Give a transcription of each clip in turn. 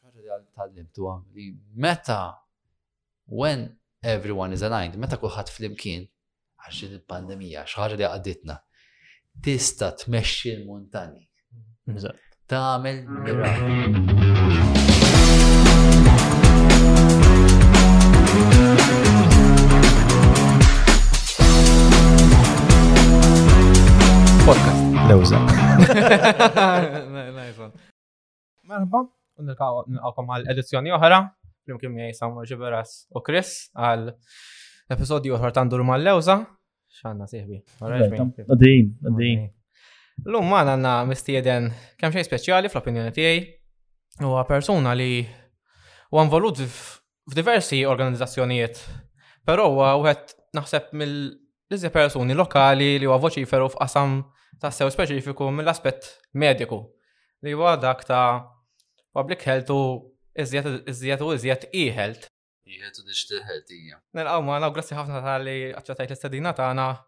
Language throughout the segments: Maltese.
Xi ħaġa li tgħallimt huwa li meta, when everyone is aligned, meta kulħadd flimkien, għax din il-pandemija, xi ħaġa li għadditna, tista' tmexxi l-muntanji. Tagħmel Podcast. Lewża. Merħba, u nilqawkom għal edizzjoni oħra, flimkien miegħi Samuel Ġiberas u Chris għal episodju oħra ta' Ndur mal-Lewża. X'għandna sieħbi. Għadin, għadin. L-lum ma għandna mistieden kemm xejn speċjali fl-opinjoni tiegħi. Huwa persuna li huwa involut f'diversi organizzazzjonijiet, però huwa wieħed naħseb mill-iżja persuni lokali li huwa voċiferu f'qasam ta' sew speċifiku mill-aspett mediku li huwa dak ta' public health u iżjed u iżjed e-health. Iħed u nixtieħed hija. Nilqgħu magħna u grazzi ħafna tal-li aċċettajt l-istedina tagħna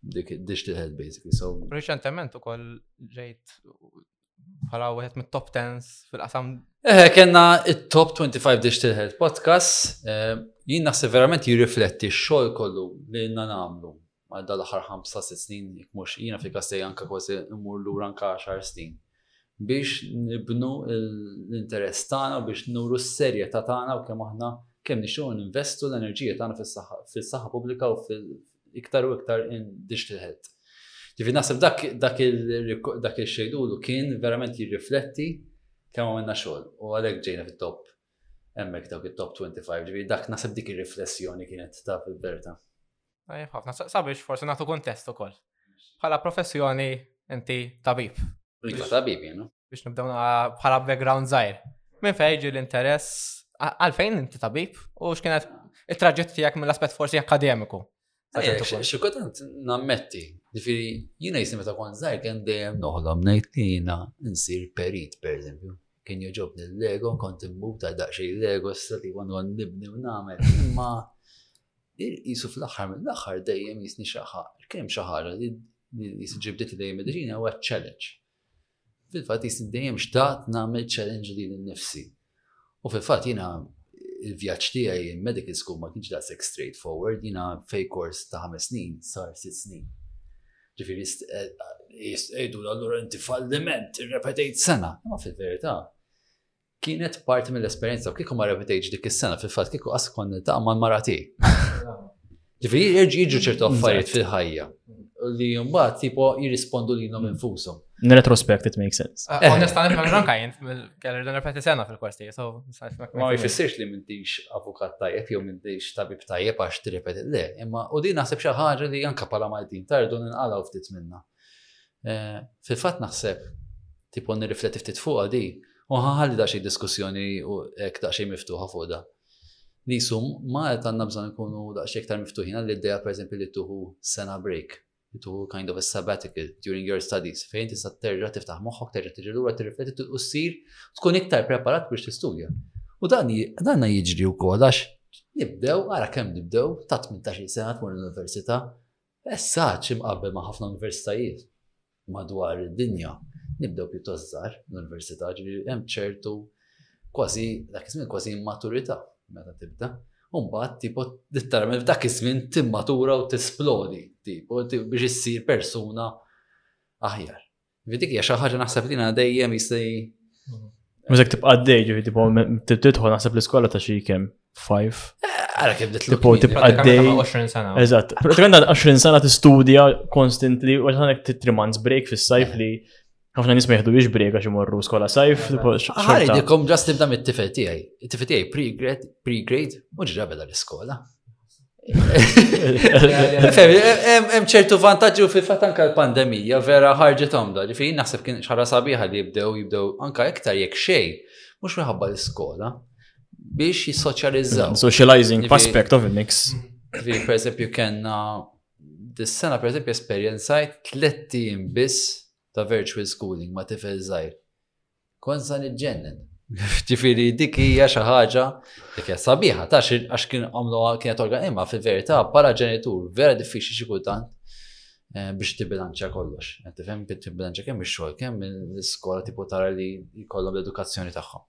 dik digital health basically. So reċentement ukoll ġejt bħala wieħed mit-top 10 fil-qasam. Eh, kena it-top 25 digital health podcast. Eh, jien naħseb verament jirrifletti x-xogħol kollu li jina nagħmlu għal dal-aħħar 5-6 snin, mhux jiena fil-kastej anka kważi mmur lura anka 10 snin biex nibnu l-interess tagħna u biex nuru s-serjetà tagħna u kemm aħna kemm nixtiequ ninvestu l-enerġija tagħna fis-saħħa pubblika u iktar u iktar in digital health. Ġifi naħseb dak il-xejdulu kien verament jirrifletti kemm għamilna xogħol u għalhekk ġejna fit-top hemmhekk dawk it-top 25 ġifi dak naħseb dik ir-riflessjoni kienet ta' fil-verità. Tajjeb ħafna, sabiex forsi nagħtu kuntest ukoll. Bħala professjoni inti tabib. Iva tabib jienu. biex nibdaw bħala background zaħir. Minn fejn ġi l-interess għalfejn inti tabib u x'kienet it-traġett tiegħek mill-aspett forsi akademiku. Xikotant nammetti, ġifiri, jina jisni meta kon zaħir kien dejjem noħlom nejt li jina nsir perit, per eżempju. Kien joġobni l-lego, kont immut ta' daqxie l-lego, s-sati għan għan nibni u namel. Imma jisu fl-axar mill-axar dejjem jisni xaħar. Kien xaħar li jisġibdit li medicina u challenge. Fil-fatt jisni dejjem xtaqt nagħmel challenge lili nnifsi. U fil-fatt jiena il-vjaġġ tiegħi in medical school ma kienx daqshekk straight forward, jiena fej kors ta' ħames snin sar sitt snin. Ġifieri jgħidu eh, eh, allura inti falliment, irrepetejt sena. Ma fil-verità, Kienet parti mill-esperjenza, kieku ma repetejx dik is-sena fil-fatt kieku qas kont niltaqa' mal-mara tiegħi. Ġifieri jerġgħu jiġu ċertu affarijiet fil-ħajja li mbagħad tipo jirrispondu lilhom mm. infushom. In retrospect it makes sense. Eh, eh. Onestament ma ranka jien kelli dan rifletti sena fil-korsi, so ma jfissirx li m'intix avukat tajjeb jew m'intix tabib tajjeb għax tirrepeti le, imma u din naħseb xi ħaġa li anke bħala Maltin tardu ninqalgħu ftit minna. Fil-fatt naħseb, tipo nirrifletti ftit fuqha di, u nħalli daqsxejn diskussjoni hekk daqsxejn miftuħa fuq dan. Nisu Malta għandna bżonn nkunu daqsxejn iktar miftuħin għall-idea pereżempju li tuħu sena break, li tuħu kind of a sabbatical during your studies, fejn tista' terġa' tiftaħ moħħok, terġa' tiġi lura tirrifletti u ssir tkun iktar preparat biex tistudja. U dan għandna jiġri wkoll għax nibdew, ara kemm nibdew, ta' 18 sena tmur l-università, Esaġġ imqabbel ma' ħafna universitajiet madwar id-dinja, nibdew pjuttost żgħar l-università, ġifieri hemm ċertu kważi dak iż-żmien kważi immaturità meta tibda. U mbagħad tipo litteralment f'dak iż-żmien timmatura u tisplodi tipo biex issir persuna aħjar. Vidik hija xi ħaġa naħseb li dejjem jista' Mużek tibqa' għaddej, ġifi tipo tidħol naħseb l-iskola ta' xi kemm five. Eh, għara kif ditlu. Tipo tibqa' għaddej. 20 sena. Eżatt. Pratikament 20 sena tistudja constantly u għaxan t three months break fis-sajf li ħafna nisma jihdu biex break għax imorru skola sajf. Ħari, dikom ġast nibda mit-tifel tiegħi. It-tifel tiegħi pre-grade, pre-grade, mhux ġabel l-iskola. Hemm ċertu vantaġġi u fil-fatt anke l-pandemija vera ħarġet għamda. Ġifieri naħseb kien xara sabiħa li jibdew jibdew anke iktar jekk xejn, mhux minħabba l-iskola biex jissoċjalizzaw. Socializing aspect of the mix. Ġifieri pereżempju kellna dis-sena pereżempju esperjenzajt tliet tim biss ta' virtual schooling ma' tifel żgħir. Kon sa niġġennen. Ġifiri, dik hija xi ħaġa li kienet sabiħa, ta' għax kien għamlu kienet organima fil-verità bħala ġenitur vera diffiċli xi kultant eh, biex tibilanċa kollox. Qed tifhem biex tibilanċa kemm ix-xogħol, kemm l-iskola tipu tara li jkollhom l-edukazzjoni tagħhom.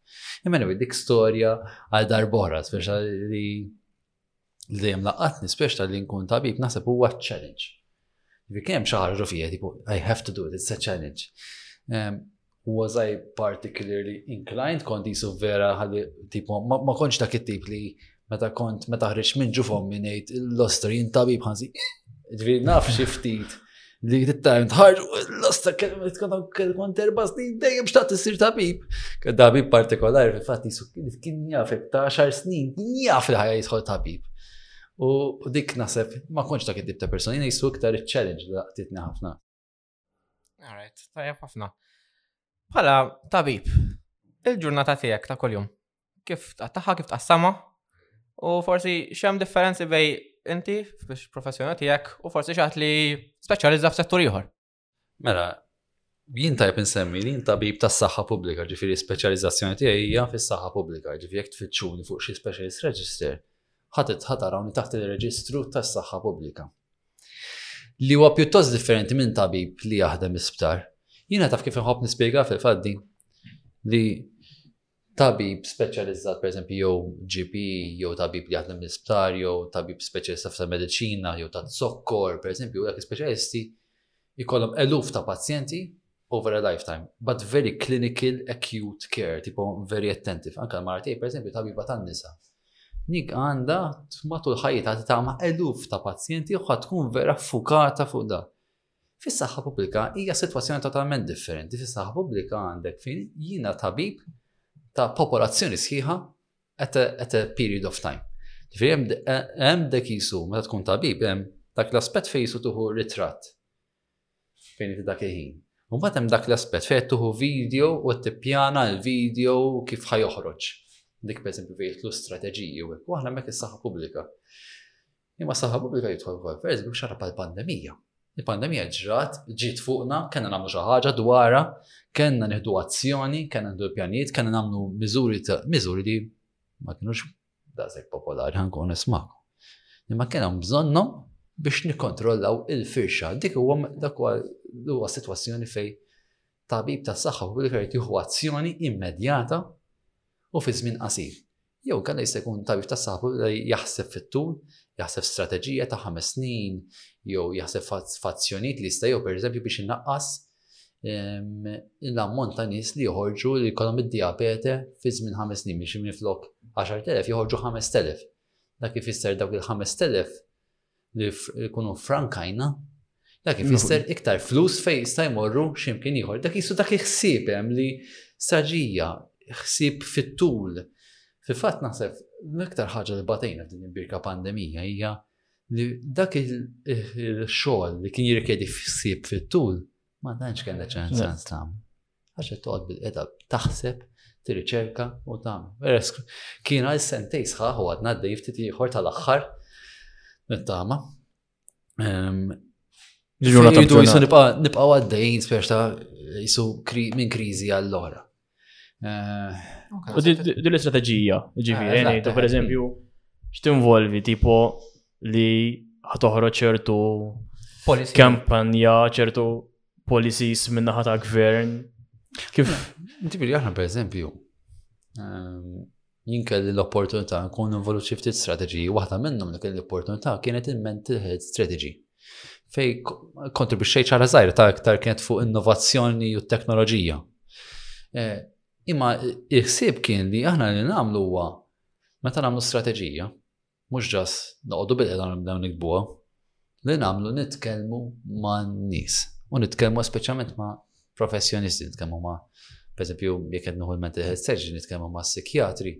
Imma dik storja għal darbora, speċa li li dejjem laqatni spiex tal-li nkun tabib naħseb huwa challenge. Ġifi kemm xi ħarġu fija tipo I have to do it, it's a challenge. Um, was I particularly inclined, kont jisu vera ħalli tipo ma, ma kontx dak it-tip li meta kont meta ħriġ minn ġufom minn ngħid l-oster jintabib ħansi. Ġifi naf xi ftit Dik it-time tħarġ, l-osta kelma tkun kelma terba snin dejjem xtaqt issir tabib. Kien tabib partikolari fil-fatt jisu kien jaf ta' 10 snin, kien jaf li ħajja jidħol tabib. U dik naħseb ma konċ ta' kittib ta' personi, jina jisu iktar il-challenge li laqtitni ħafna. Alright, tajjeb ħafna. Bħala tabib, il-ġurnata tiegħek ta' kuljum. kif taqtaħħa, kif tqassama, u forsi xem differenzi bej inti biex professjoni tiegħek u forsi xaħat li speċjalizza f'settur ieħor. Mela, jien tajb insemmi li jien tabib tas saħħa pubblika, ġifieri speċjalizzazzjoni tiegħi hija fis-saħħa pubblika, ġifieri jekk tfittxuni fuq xi specialist register, ħadd ħatarawni taħt il-reġistru tas-saħħa pubblika. Li huwa pjuttost differenti minn tabib li jaħdem isptar. Jiena taf kif inħobb nispjega fil-faddi li tabib speċjalizzat pereżempju jew GP jew tabib li jaħdem l-isptar jew tabib speċjalista f'sa mediċina jew ta' zokkor pereżempju dak speċjalisti jkollhom eluf ta' pazjenti over a lifetime, but very clinical acute care, tipo very attentive. Anka l-martej, per esempio, tabiba tan nisa. Nik għanda matul ħajjita ta' ma' eluf ta' pazjenti u tkun vera fukata fuq da. Fis-saħħa pubblika hija sitwazzjoni totalment differenti. Fis-saħħa pubblika għandek fejn jiena tabib ta' popolazzjoni sħiħa at a, at a period of time. Ġifieri hemm eh, dek jisu meta tkun tabib hemm dak l-aspett fejn jisu tuħu ritratt fejn inti dak il-ħin. Mbagħad hemm dak l-aspett fejn tuħu video u tippjana l-video kif ħajoħroġ. Dik pereżempju fejn jitlu strateġiji u aħna mek is-saħħa pubblika. Imma saħħa pubblika jidħol ukoll f'Erzberg xarab għall-pandemija. Il-pandemija ġrat, ġiet fuqna, kellna nagħmlu xi ħaġa dwarha, kellna nieħdu azzjoni, kellna nieħdu pjanijiet, kellna nagħmlu miżuri ta' miżuri li ma kinux daqshekk popolari ħankun nismakom. Imma kellna bżonnhom biex nikkontrollaw il-firxa. Dik huwa dak huwa sitwazzjoni fejn tabib tas saħħa u l-għajt jieħu azzjoni immedjata u fi żmien qasir. Jew inkella jista' jkun tabib tas-saħħa li jaħseb fit-tul, jaħseb strateġija ta' ħames snin jew jaħseb f'azzjonijiet li jista' jew pereżempju biex inaqqas ehm, l-ammont ta' nies li joħorġu li jkollhom id-diabete fi żmien ħames snin biex minflok 10,000 joħorġu 5,000. Dak ifisser dawk il-5,000 li jkunu frankajna, dak ifisser mhm. iktar flus fej jista' jmorru x'imkien ieħor. Dak jisu dak il-ħsieb hemm li straġija, ħsieb fit-tul. Fil-fatt naħseb l-iktar ħaġa li batejna f'din il-birka pandemija hija li dak il-xogħol li kien jirkedi ħsieb fit-tul Ma tantx kellha ċans għan stam. Għax qed toqgħod bil-qeda taħseb, tirriċerka u tagħmel. Kien għal sentej sħaħ u għadna d ftit ieħor tal-aħħar mit-tama. Ehm, Ġiġuna ta' nibqa' għaddejjin speċta jisu minn kriżi għall-oħra. U din l-istrateġija, ġifieri, ngħidu pereżempju x'tinvolvi tipo li ħatoħroġ ċertu kampanja, ċertu policies min-naħa ta' gvern. Kif? Ġifieri aħna pereżempju ehm, Jien kelli l-opportunità nkun involut xi ftit strateġiji, waħda minnhom li kelli l-opportunità kienet il-mental health strategy. Fej kontribwixxejt ċara żgħira ta' iktar kienet fuq innovazzjoni u teknoloġija. Eh, imma il-ħsieb kien li aħna li nagħmlu huwa meta nagħmlu strateġija, Mhux ġast noqogħdu bil-qeda nibdew nikbuha, li nagħmlu nitkellmu man-nies u nitkellmu speċjalment ma' professjonisti, nitkellmu ma' pereżempju jekk qed nieħu l-mental health surgery, nitkellmu ma' psikjatri,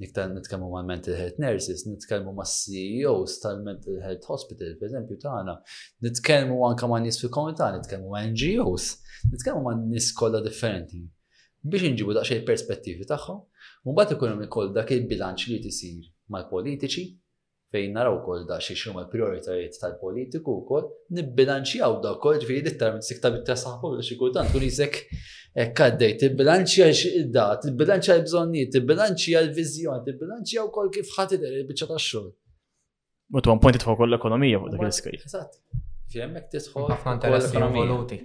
nitkellmu ma' mental health nurses, nitkellmu ma' CEOs tal-mental health hospital, pereżempju tagħna, nitkellmu anke ma' nies fil-komunità, nitkellmu ma' NGOs, nitkellmu ma' nies kollha differenti. biex inġibu daqsxejn il-perspettivi tagħhom, u mbagħad ikun hemm ukoll dak il-bilanċ li jrid isir mal-politiċi, fejn naraw ukoll daqsxejn x'inhuma l-prijoritajiet tal-politiku wkoll, nibbilanċjaw dak kollu, ġifieri litteralment dik tabib tas-saħħa pubblika xi kultant tkun isek hekk għaddej, tibbilanċja x-xiddat, tibbilanċja l-bżonnijiet, tibbilanċja l-viżjoni, tibbilanċja wkoll kif ħadd idher il-biċċa tax-xogħol. U tuħan pointi tħu koll ekonomija fuq dak il-skej. Eżatt. Fjemmek tisħu. Għafna interessi involuti.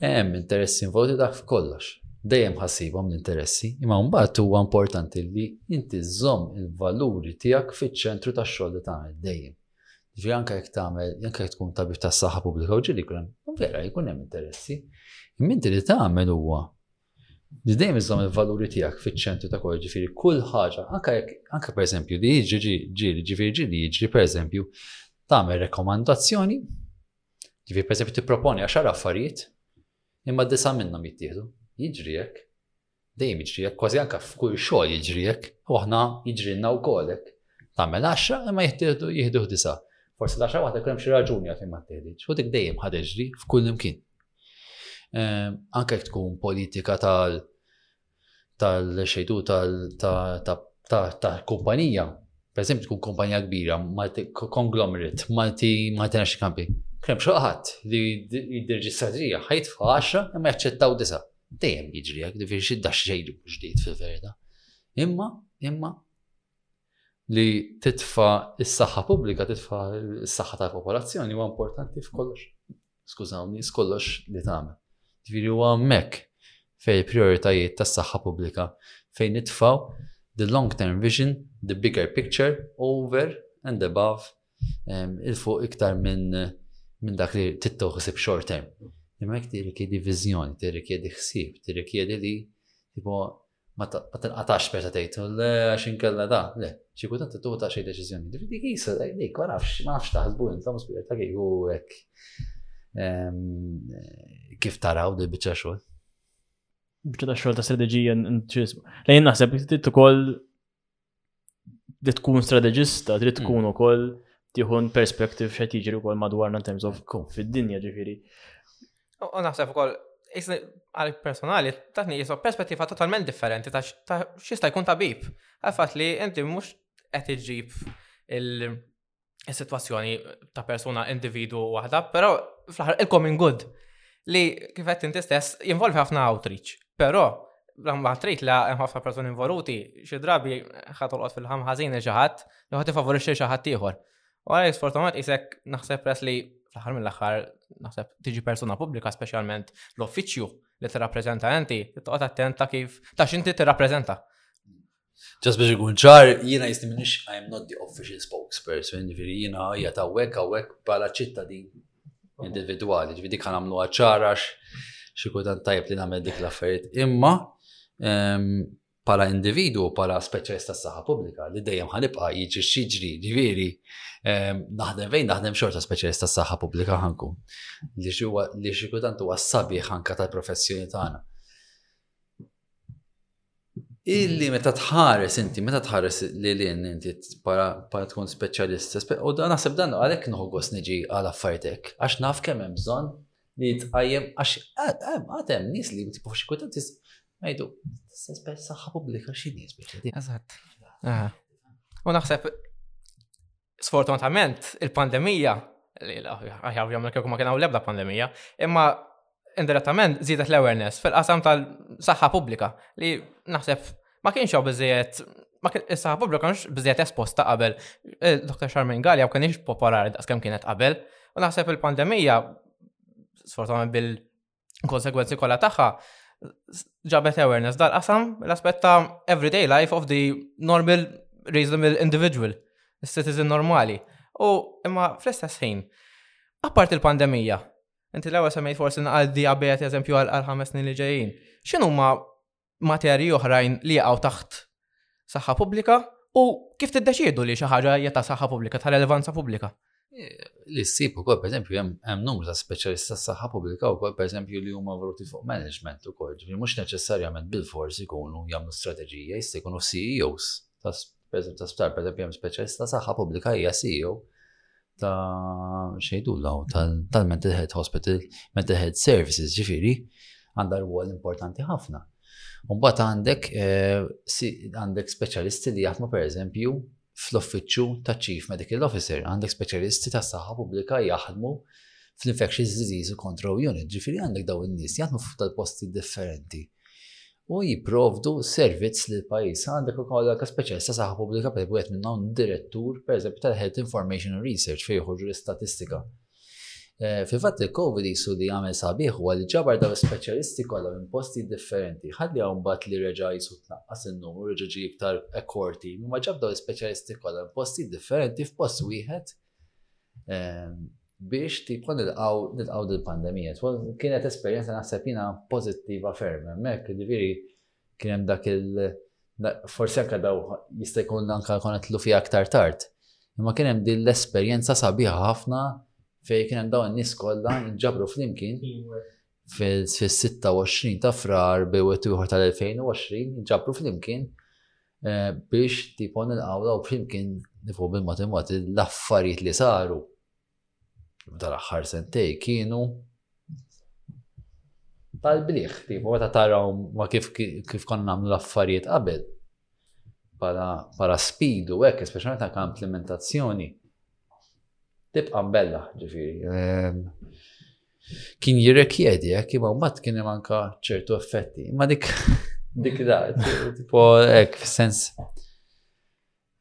Em, interessi involuti dak f'kollox. Dejjem ħassibhom l-interessi, imma mbagħad huwa importanti li inti żomm il-valuri tiegħek fiċ-ċentru tax-xogħol li tagħmel dejjem. Ġi anke jekk tagħmel, anke jekk tkun tabib tas-saħħa pubblika u ġili kunem, vera jkun hemm interessi. Imma inti li tagħmel huwa Li dejjem iżżomm il-valuri tiegħek fiċ-ċentru ta' kollox, ġifieri kull ħaġa, anke jekk anke pereżempju li jiġri ġieli, ġifieri ġieli jiġri pereżempju tagħmel rekomandazzjoni, ġifieri pereżempju tipproponi għaxar affarijiet, imma disa' minnhom jittieħdu. Jiġri hekk. Dejjem jiġri hekk, kważi anke f'kull xogħol jiġri hekk, u aħna jiġrilna wkoll hekk. Tagħmel għaxra imma jittieħdu jieħduh disa'. Forsi l-għaxra waħda jkun hemm xi raġuni għalfejn ma ttieħditx, u dik dejjem ħa tiġri f'kull imkien. Anke jekk tkun politika tal tal-xejtu tal-kumpanija, per eżempju tkun kumpanija kbira, konglomerat, Malti National Company. Krem xaħat li d-reġistratrija ħajt faħxa imma jaċċettaw disa. Dejjem jiġri għak, di fiex id-dax xejn ġdijt fil-verita. Imma, imma, li titfa s-saxħa publika, titfa s-saxħa tal-popolazzjoni, huwa importanti f'kollox. skużawni, skollox li tagħmel. Ġifieri huwa hemmhekk fejn il-prijoritajiet tas-saħħa pubblika fejn nitfgħu the long term vision, the bigger picture over and above um, il-fuq iktar minn min dak li tittoħsib short term. Imma jek tirrikjedi viżjoni, tirrikjedi ħsieb, tirrikjedi li tipo ma tinqatax meta tgħid le għax inkella da, le, xi kultant tittuħu ta' xi deċiżjoni. Dik jisa, dik ma nafx, ma nafx taħsbu intom u spirit ta' kieku hekk. Kif taraw li biċċa xogħol? Biċċa ta' xogħol ta' strateġija nċisma. Lejn naħseb trid ukoll li tkun strategista, trid hmm. tkun ukoll tieħu perspective x'qed jiġri wkoll madwarna in terms of fid-dinja ġifieri. U naħseb ukoll għal personali, taħni jisob perspettiva totalment differenti ta' xista jkun tabib. Għalfat li inti mux qed iġib is-sitwazzjoni ta' persuna individu waħda, però fl-aħħar il-common good li kif qed inti stess jinvolvi ħafna outreach. Però ma trid la hemm ħafna persuni involuti, xi drabi ħatolqot fil-ħam ħażin xi ħadd li ħadd ifavorixxi xi ħadd ieħor. U għalhekk sfortunat isek naħseb press li fl-aħħar mill-aħħar naħseb tiġi persuna pubblika speċjalment l-uffiċċju li tirrappreżenta inti, toqgħod attent ta' kif ta' x'inti tirrappreżenta. Ġas biex ikun ċar, jiena jisni minix I am not the official spokesperson, ġifiri jiena hija ta' wek għawek bħala ċittadin individwali, ġifiri dik għamlu ċarax, xi kultant tajb li nagħmel dik l-affarijiet. Imma pala ehm, individu, pala speċjalist tas saħħa pubblika, li dejjem ħanibqa' jiġi xiġri, ġifieri, ehm, naħdem fejn naħdem xorta speċjalist tas saħħa pubblika ħanku. Li xi kultant huwa sabiħ anka tal-professjoni tagħna. Illi meta tħares inti, meta tħares li l inti para tkun speċjalista, u dan naħseb dan għalhekk nħoggos niġi għal affaritek, għax naf kemm hemm bżonn li jitqajjem għax għad hemm nies li tipu xi kultant ngħidu saħħa pubblika xi nies biex. Eżatt. U naħseb Sfortunatament, il-pandemija, aħjar jagħmel kieku ma kien hawn l-ebda pandemija, imma indirettament żiedet l-awareness fil-qasam tal-saħħa pubblika li naħseb ma kienx hawn biżejjed ma kien is-saħħa pubblika kienx biżejjed esposta qabel. Eh, Dr. Charmaine Gallia ma kienx popolari daqskemm kienet qabel. U naħseb il-pandemija sfortunatament bil konsegwenzi kollha tagħha ġabet awareness dal qasam l-aspett ta' everyday life of the normal reasonable individual, citizen normali. U imma fl-istess ħin, apart il-pandemija, inti l-ewwel semmejt forsi naqal diabet eżempju għal ħames snin li ġejjin. X'inhuma materji oħrajn li jaqgħu taħt saħħa pubblika u kif tiddeċiedu li xi ħaġa hija ta' saħħa pubblika, ta' relevanza pubblika. Li ssib ukoll pereżempju hemm numru ta' speċjalisti tas saħħa pubblika wkoll pereżempju li huma voluti fuq management ukoll, ġifieri mhux neċessarjament bil-forsi jkunu jagħmlu strateġija, jista' jkunu CEOs Pereżempju ta' sptar, pereżempju hemm speċjalista saħħa pubblika hija CEO ta' xejdu law tal-mental health hospital, mental health services ġifiri, għandha rwol importanti ħafna. Umbat għandek eh, għandek speċjalisti li jaħdmu per eżempju fl-uffiċċju ta' Chief Medical Officer, għandek speċjalisti ta' saħħa pubblika jaħdmu fl-infectious disease control unit, ġifiri għandek daw in-nies jaħdmu fuq tal-posti differenti. u jipprovdu servizz lill-pajjiż. Għandek ukoll anke speċjalista saħħa pubblika per wieħed minn hawn direttur pereżempju tal-Health Information and Research fejn joħorġu l-istatistika. Eh, fil-fatt il-COVID jisu li għamel sabiħ u għalli ġabar daw speċjalisti kollha minn posti differenti. Ħalli hawn bat li reġa' jisu tnaqqas in-numru reġa' ġi iktar korti, imma ġab daw speċjalisti kollha minn posti differenti f'post wieħed biex tipo nilqaw nilqaw dil-pandemija. Kienet esperjenza naħseb jiena pożittiva ferm, hemmhekk ġifieri kien hemm dak il- forsi anke daw jista' jkun anke jkun qed fija aktar tard. Imma kien hemm din l-esperjenza sabiħa ħafna fejn kien hemm dawn in-nies kollha nġabru flimkien. fis-26 ta' Frar bi wieħed ieħor tal-2020 ġabru flimkien eh, biex tipon il-qawla u flimkien nifu bil-matemati l-affarijiet li saru tal-aħħar sentej kienu tal-bliħ, tipo, meta taraw ma kif, kif konna namlu l-affarijiet qabel. Para, para spidu, hekk, speċjalment anke implementazzjoni. Tibqa' bella, ġifieri. Ehm, Kien jirrekjedi hekk, imma mbagħad kien hemm anke ċertu effetti. Imma dik dik da, tipo hekk fis-sens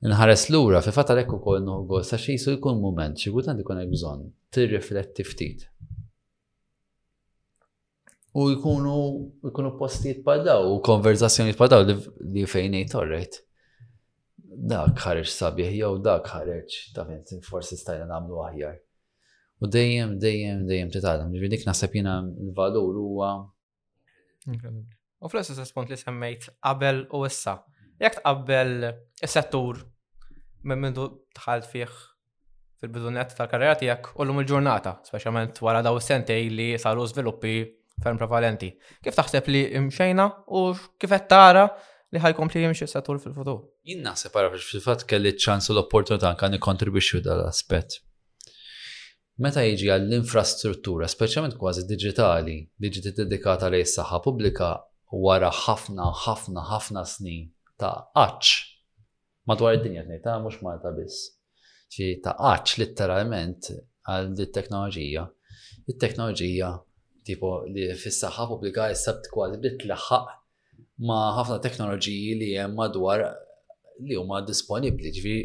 nħares lura, fi fatta lekk ukoll noħgol sa xi jisu jkun mument xi kultant ikun hekk bżonn tirrifletti ftit. U jkunu jkunu postijiet pa' daw u konverzazzjonijiet pa' daw li fejn ngħid torrejt dak ħareġ sabiħ jew dak ħareġ ta' forsi stajna nagħmlu aħjar. U dejjem, dejjem, dejjem titgħallem. Ġifieri dik naħseb jiena l-valur huwa. U fl-istess punt li semmejt qabel u issa. Jekk tqabbel is-settur minn mindu tħalt fih fil-bidunet tal-karriera tiegħek u l-lum il-ġurnata, speċjalment wara daw sentej li saru żviluppi ferm prevalenti. Kif taħseb li imxejna u kif qed tara li ħajkompli jimxi satur fil-futur? Jien naħseb ara biex fil-fatt kelli ċ-ċans u l-opportunità anke nikkontribwixxu dal-aspett. Meta jiġi għall-infrastruttura, speċjalment kważi diġitali, li ġiet dedikata lejn is-saħħa pubblika wara ħafna ħafna ħafna snin ta' qaċċ Madwar id-dinja qed ngħid, mhux Malta biss. Ġi ta' qaċċ litteralment għal dit-teknoloġija. It-teknoloġija tipo li fis-saħħa pubblika issa kważi bdiet tlaħħaq ma' ħafna teknoloġiji li hemm madwar li huma disponibbli. Ġifi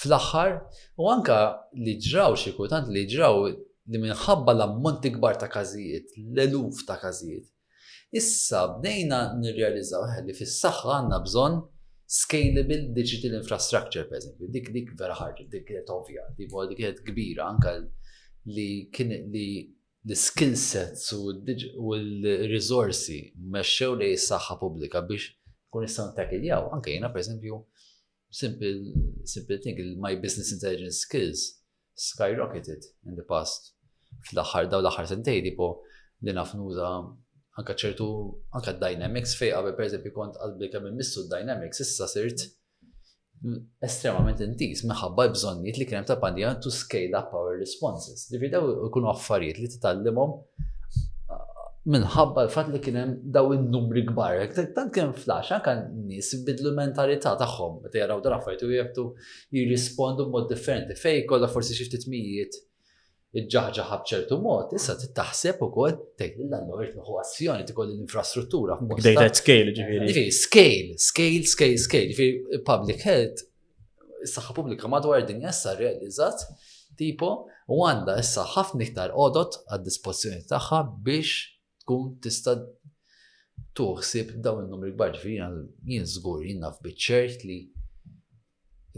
fl-aħħar u anka li ġraw xi kultant li ġraw li minħabba l-ammonti kbar ta' każijiet, l-eluf ta' każijiet, Issa bdejna nirrealizzaw aħna li fis-saħħa għandna bżonn scalable digital infrastructure, per eżempju, dik dik vera ħarġet, dik kienet ovvja, dik kienet kbira anka li kien li l-skill sets u l-rizorsi meċċew li s-saħħa pubblika biex kun jistgħu ntakiljaw. Anke jiena, per eżempju, Simple, simple thing, my business intelligence skills skyrocketed in the past. Fl-axar daw l-axar sentej tipo li naf nuża anka ċertu anka dynamics fej qabel per eżempju kont qalbi kemm immissu dynamics issa sirt estremament intis minħabba l-bżonnijiet li kienem ta' pandija to scale up our responses. Divi daw ikunu affarijiet li titallimhom minħabba l-fat li kienem daw il-numri gbar. Tant kien flash, anka nis bidlu mentalità tagħhom meta jaraw dan affarijiet u jibtu jirrispondu mod differenti. Fej kollha forsi xi ftit mijiet iġġaħġaħ b'ċertu mod, issa tittaħseb ukoll tgħid illa l irid nieħu azzjoni tkoll l-infrastruttura. Bdejt scale ġifieri. Ġifieri scale, scale, scale, scale. Ġifieri public health Is-saħħa pubblika madwar id-dinja issa rrealizzat tipo u għandha issa ħafna iktar għodot għad-dispożizzjoni tagħha biex tkun tista' tuħsib dawn il-numri kbar ġifieri jien żgur jien naf biċ-ċert li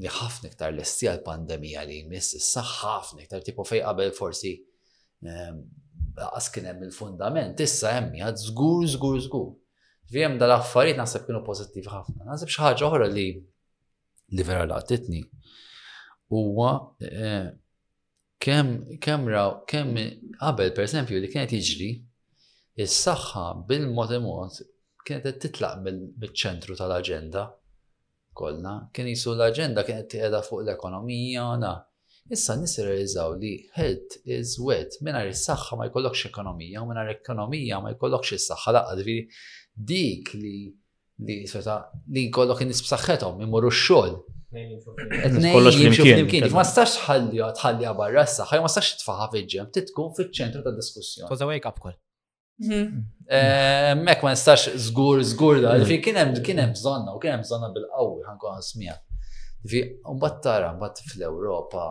li ħafna iktar lesti għal pandemija li jmiss issa ħafna iktar tipo fej qabel forsi ehm, għas kien hemm il-fundament, issa hemm jgħad żgur, żgur, żgur. Vijem dal-affarijiet naħseb kienu pożittiv ħafna. Naħseb xi ħaġa oħra li li vera laqtitni huwa eh, kemm kemm raw kemm qabel pereżempju li kienet jiġri is-saħħa bil-mod imod kienet qed titlaq mill-ċentru tal-aġenda kollha. Kien jisu l-aġenda kienet qiegħda fuq l-ekonomija na. Issa nies irrealiżaw li health is wealth mingħajr is-saħħa ma jkollokx ekonomija u mingħajr ekonomija ma jkollokx is-saħħa laqgħa dik li li seta li jkollok in-nies b'saħħethom imorru x-xogħol. Kollox flimkien. Ma stax tħalli tħalli barra s-saħħa, ma stax tfaħa fil-ġem, titkun fiċ-ċentru ta' diskussjoni. Tuża wake up call. Mhm. Eh, mek ma nistax zgur, zgur da, fi kienem, kienem bżonna, u kienem bżonna bil-qawwi, ħankun għasmija. Fi, un battara, bat fl-Europa,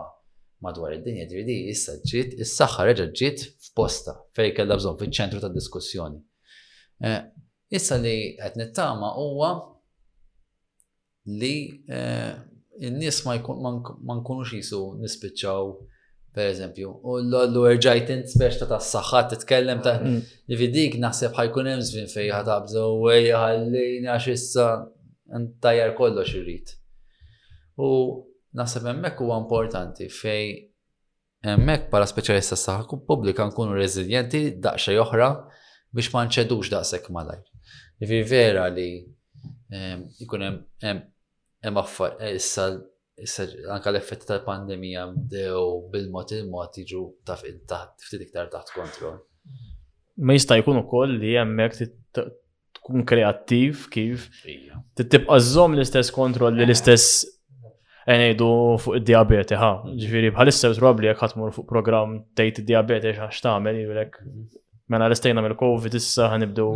madwar id-dinja, di, issa ġit, is-saxħa reġa ġit f'posta, fej kella bżon, fil-ċentru ta' diskussjoni. Eh, Issa li qed nittama huwa li eh, n-nies ma nkunux jisu nispiċċaw per eżempju. U l-għallu erġajt int biex ta' tas-saħħat titkellem ta' mm. li vidik naħseb ħajkun hemm żvin fej ħatabżu ej ħallini għax issa ntajjar kollox irrid. U naħseb hemmhekk huwa importanti fej Hemmhekk bħala speċjalisti tas-saħħa pubblika nkunu reżiljenti daqsxejn oħra biex ma nċedux daqshekk malajr. Jiġifieri vera li ehm, jkun hemm hemm affar eh, issa issa anke l-effetti tal-pandemija bdew bil-mod il-mod jiġu taf ftit iktar taħt kontroll. Ma jista' jkun ukoll li hemmhekk tkun kreattiv kif tibqa' żomm l-istess kontroll li l-istess ngħidu fuq id-diabete ha. Ġifieri bħalissa probabbli jekk ħatmur fuq programm tgħid id-diabete x'għax tagħmel jilek mela restejna mill-COVID issa ħanibdew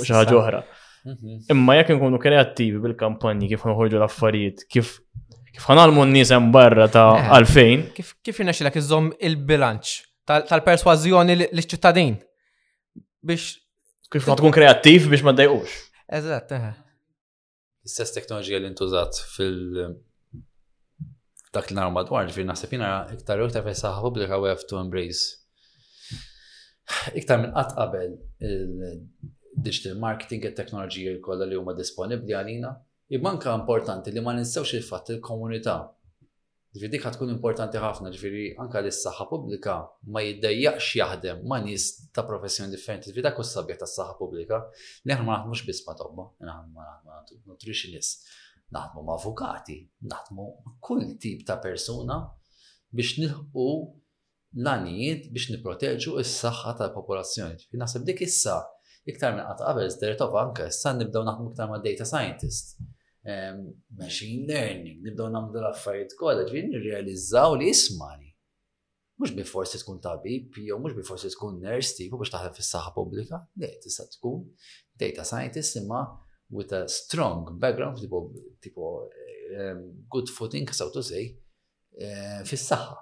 xi ħaġa oħra. Mhm. Imma jekk nkunu kreattivi bil-kampanji kif noħorġu l-affarijiet, kif kif ħanalmu n-nies hemm barra ta' eh, għalfejn. Kif kif inaxilek iżomm il-bilanċ tal-persważjoni l-ċittadin biex Kif ma tkun kreattiv biex ma ddejqux. Eżatt, eħe. Istess teknoloġija li ntużat fil- dak li naru madwar, ġifir naħseb jina iktar iktar fil saħħa pubblika we have to embrace. Iktar minn qatt qabel il-digital marketing, il-teknoloġija kollha li huma disponibbli għalina, jibmanka importanti li ma ninsewx il-fatt il-komunità Ġifieri dik ħad tkun importanti ħafna, ġifieri anke li s-saħħa pubblika ma jiddejjaqx jaħdem ma' nies ta' professjoni differenti, ġifieri dak hu s-sabiħ tas-saħħa pubblika li aħna ma naħdmux biss ma' tobba, naħdmu ma' nutritionist, naħdmu ma' avukati, naħdmu kull tip ta' persuna biex nilħqu l-għanijiet biex nipproteġu s-saħħa tal-popolazzjoni. Ġifieri naħseb dik issa iktar minn qatt qabel żdertova anke issa nibdew naħdmu iktar ma' data scientist. Ehm, machine learning, nibdew nagħmlu l-affarijiet kollha, ġifieri nirrealizzaw li ismani. Mhux bi forsi tkun tabib, jew mhux bi forsi tkun nurse tipu biex taħdem fis-saħħa pubblika, le tista' tkun data scientist imma with a strong background tipo, tipo um, good footing, so to say, uh, fis-saħħa.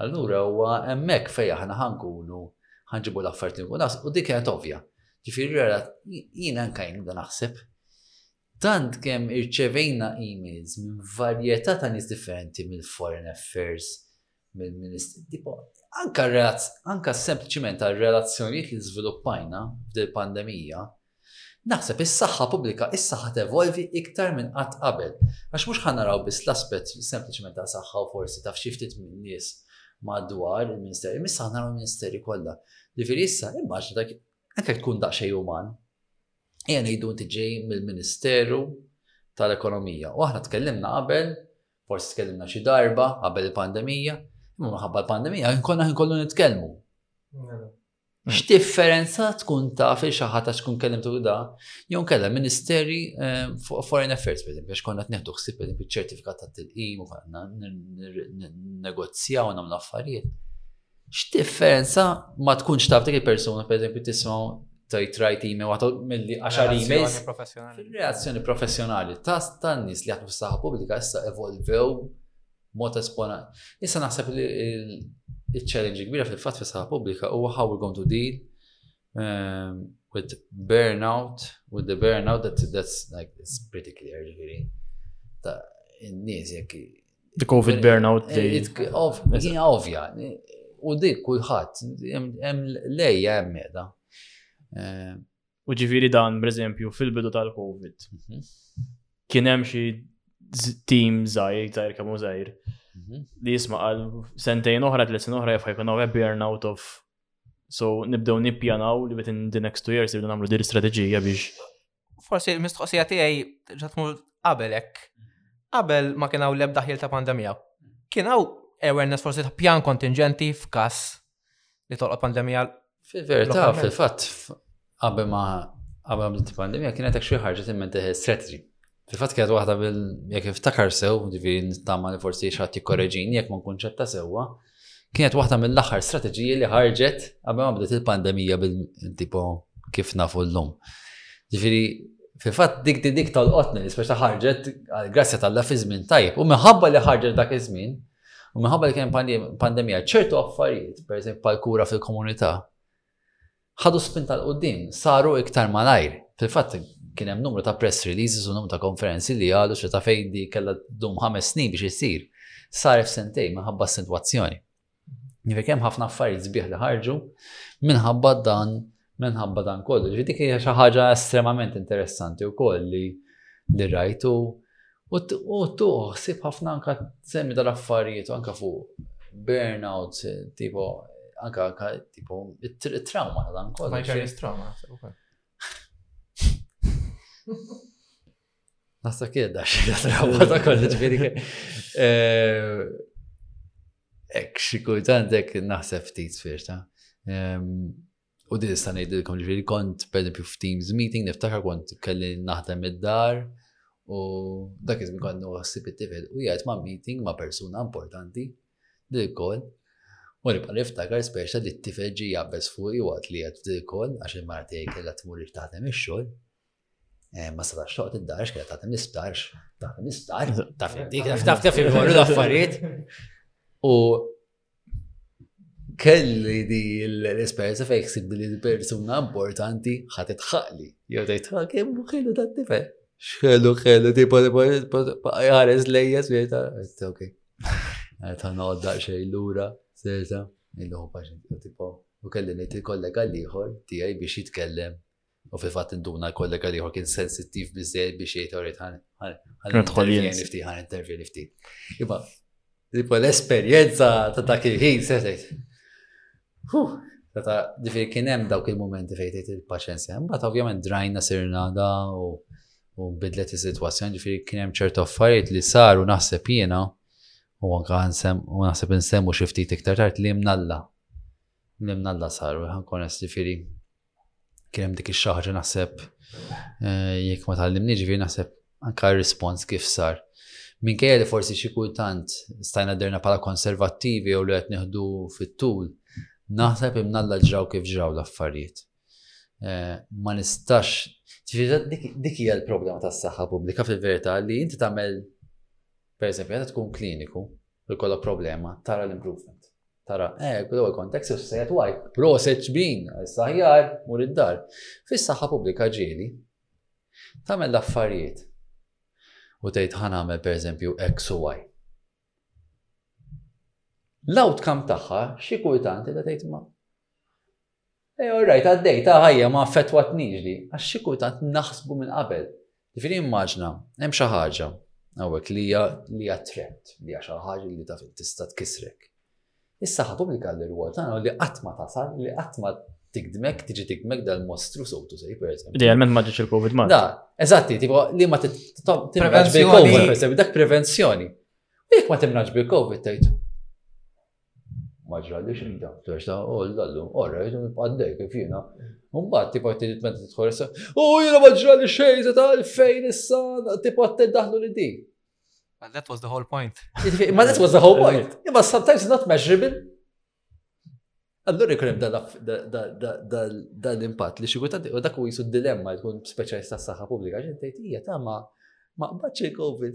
Allura huwa hemmhekk fejn aħna ħankunu ħanġibu l-affarijiet li nkunas u dik kienet ovvja. Ġifieri rara jien anke jien dan naħseb. Tant kemm irċevejna emails minn varjetà ta' nies differenti mill-Foreign Affairs, mill-Ministri, tipo, anka sempliċiment għal relazzjonijiet li żviluppajna f'dil pandemija, Naħseb is-saħħa pubblika issa ħa tevolvi iktar minn qatt qabel, għax mhux ħa naraw biss l-aspett sempliċement ta' saħħa u forsi ta' xi ftit min-nies madwar il-Ministeri, missa ħa naraw il-Ministeri kollha. Ġifieri issa immaġna dak anke tkun daqsxejn uman. Ejja ngħidu inti ġej mill-Ministeru tal-Ekonomija u aħna tkellimna qabel, forsi tkellimna xi darba qabel il-pandemija, imma minħabba l-pandemija nkonna ħin kollu nitkellmu. Mela. X'differenza tkun taf lil xi ħadd għax tkun kellimtu b'da, jew inkella ministeri fuq foreign affairs pereżempju għax konna qed nieħdu ħsieb pereżempju ċ-ċertifikat tat-tilqim u konna ninnegozjaw u nagħmlu affarijiet. X'differenza ma tkunx taf dik il-persuna pereżempju tisma' tgħid rajt email waħda milli għaxar emails. Reazzjoni professjonali. Tas tan-nies li jaħdmu fis-saħħa pubblika issa evolvew Mod esponat. Issa naħseb li il-challenge kbira fil-fatt fis-saħħa pubblika huwa how we're going to deal um, with burnout, with the burnout that that's like it's pretty clear ġifieri. Ta' in-nies jekk The COVID burnout. Eh, hija ovvja. U dik kulħadd hemm lejja hemm meda. Eh, U ġifiri dan, per eżempju, fil-bidu tal-Covid, mhm. kien hemm xi tim zaħir, zaħir kamu zaħir, mhm. li jisma għal sentejn oħra, tlesin oħra jafħa jkun għaw burnout of. So nibdew nippjanaw li within the next two years nibdew nagħmlu dir strateġija biex. Forsi l-mistoqsija tiegħi ġatmu qabel hekk. Qabel ma kien hawn l-ebda ħil ta' pandemija. Kien hawn awareness forsi ta' pjan kontingenti f'każ li tolqot pandemija. Fil-verità, fil-fatt, qabel ma qabel bdiet pandemija kienet hekk xi ħarġet imment strategy. Fil-fatt kienet waħda bil jekk iftakar sew, ġifieri nittama li forsi xi ħadd jikkoreġini jekk ma nkun ċetta sewwa, kienet waħda mill-aħħar strateġiji li ħarġet qabel ma bdiet il-pandemija bil-tipo kif nafu llum. Ġifieri fil-fatt dik dik tal-qotni li speċta ħarġet grazzi tal-la fi żmien tajb u minħabba li ħarġet dak iż-żmien U minħabba li kien pandemija, ċertu affarijiet, per eżempju, pal-kura fil-komunità, ħadu spinta l-qoddim, saru iktar malajr. Fil-fatt, kien hemm numru ta' press releases u numru ta' konferenzi li għalu xi ta' fejdi kellha dum ħames snin biex issir. Sar f'sentej minħabba s-sitwazzjoni. Nifek hemm ħafna affarijiet sbieħ li ħarġu minħabba dan Minħabba dan kollu, ġi dik hija xi ħaġa estremament interessanti wkoll li li rajtu u tuħsib ħafna anka semmi dal-affarijiet anka fuq burnout, tipo anka tipo trauma dan kollu. Vicarious trauma, Nasa kien da xie għatrawa ta' kolli ġviri. Eh, ek xikultant ek naħseb ftit sfirta. U din nista' ngħidilkom ġifieri kont pereżempju f'Teams meeting niftakar kont kelli naħdem id-dar u dak iż-żmien kont nħossib it-tifel u jgħid ma' meeting ma' persuna importanti dil-kol. U nibqa' niftakar speċa li t-tifel ġi jabbeż fuqi waqt li qed dil-kol għax il-marti kellha tmur taħdem ix-xogħol. Ma setax toqgħod id-dar, x'kien tagħti l-isptar, tagħti l-isptar, taf dik, taf taf imorru l-affarijiet. U kelli di l-esperjenza fejn ksib li l-persuna importanti ħadd itħaqli. Jew tgħid ħa kemm kellu dat tifel. X'kellu kellu tipo ħares lejja sbierta. Ok. Qed ħanodda xejn lura, serta, il-ħoba xejn tipo. U kelli ngħid il-kollega l-ieħor tiegħi biex jitkellem U fil-fatt induna l-kollega liħor kien sensittiv bizzej biex jgħid għorit għan intervjeni ftit, għan intervjeni ftit. Iba, tipo l-esperienza ta' dak il-ħin, setet. Ta' ġifiri kien hemm dawk il-momenti fejn tgħid il-paċenzja. Imbagħad ovvjament drajna sirna da u bidlet is-sitwazzjoni, ġifiri kien hemm ċertu affarijiet li saru naħseb jiena u anka nsem u naħseb insemmu xi ftit iktar tard li mnalla. Li mnalla saru, ħankun ġifiri Kien hemm dik ix-xaħġa naħseb eh, jekk ma tgħallimni ġifieri naħseb anka r-rispons kif sar. Minkejja li forsi xi kultant stajna derna bħala konservattivi jew li qed neħdu fit-tul, naħseb imnalla ġraw kif ġraw l-affarijiet. Eh, ma nistax, dik hija l-problema tas-saħħa pubblika fil-verità li inti tagħmel pereżempju meta tkun kliniku, ikollok problema, tara l-improvement. Tara, eh, kull ewwel kontekst se jgħid waj, proset ġbin, issa ħjar, mur id-dar. Fis-saħħa pubblika ġieli, tagħmel l-affarijiet u tgħid ħan għamel pereżempju X u Y. L-outcome tagħha xi kultant qiegħda tgħid ma' Ej all right, għaddej, ta' ħajja ma affettwatnix di, għax xi kultant naħsbu minn qabel. Ġifieri immaġna, hemm xi ħaġa hawnhekk li hija li hija threat, li hija xi ħaġa li taf tista' tkissrek. Is-saħħa pubblika li r-rwol tagħna li qatt ma tasal, li qatt ma tikdmek, tiġi tikdmek dal-mostru so to say, per eżempju. Idealment ma ġiġ il-Covid ma. Da, eżatti, tipo li ma timnaġ bil-Covid, per eżempju, dak prevenzjoni. Jek ma timnaġ bil-Covid, tajt. Ma ġralix ebda. Ġorġ ta' oh, l-dallu, orra, jidu nibqa' d-dej kif jiena. Mbagħad tipo tiġi tmenta tidħol issa, u jiena ma ġrali xejn se ta' fejn issa tipo daħlu li di. And that was the whole point. Ma that was the whole point. Imma sometimes it's not measurable. Allura jkun hemm dan l-impatt li xi kultant u dak u jisu dilemma jkun speċjalista s-saħħa pubblika xi tgħid hija ta' ma ma qbadx il-COVID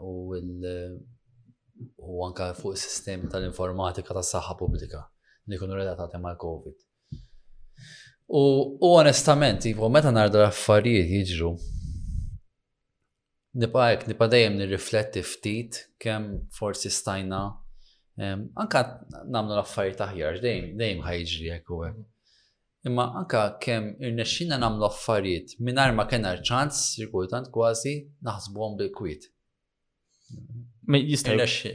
u u anka fuq is-sistemi tal-informatika tas-saħħa pubblika li jkunu relatati mal-COVID. U, u onestament, jifu, meta narda l-affarijiet jiġru, nibqa' hekk nibqa' dejjem nirrifletti ftit kemm forsi stajna anka nagħmlu l-affarijiet aħjar dejjem dejjem ħajġri hekk u hekk. Imma anke kemm irnexxielna nagħmlu affarijiet mingħajr ma kellna ċans, xi kultant kważi, naħsbuhom bil-kwiet.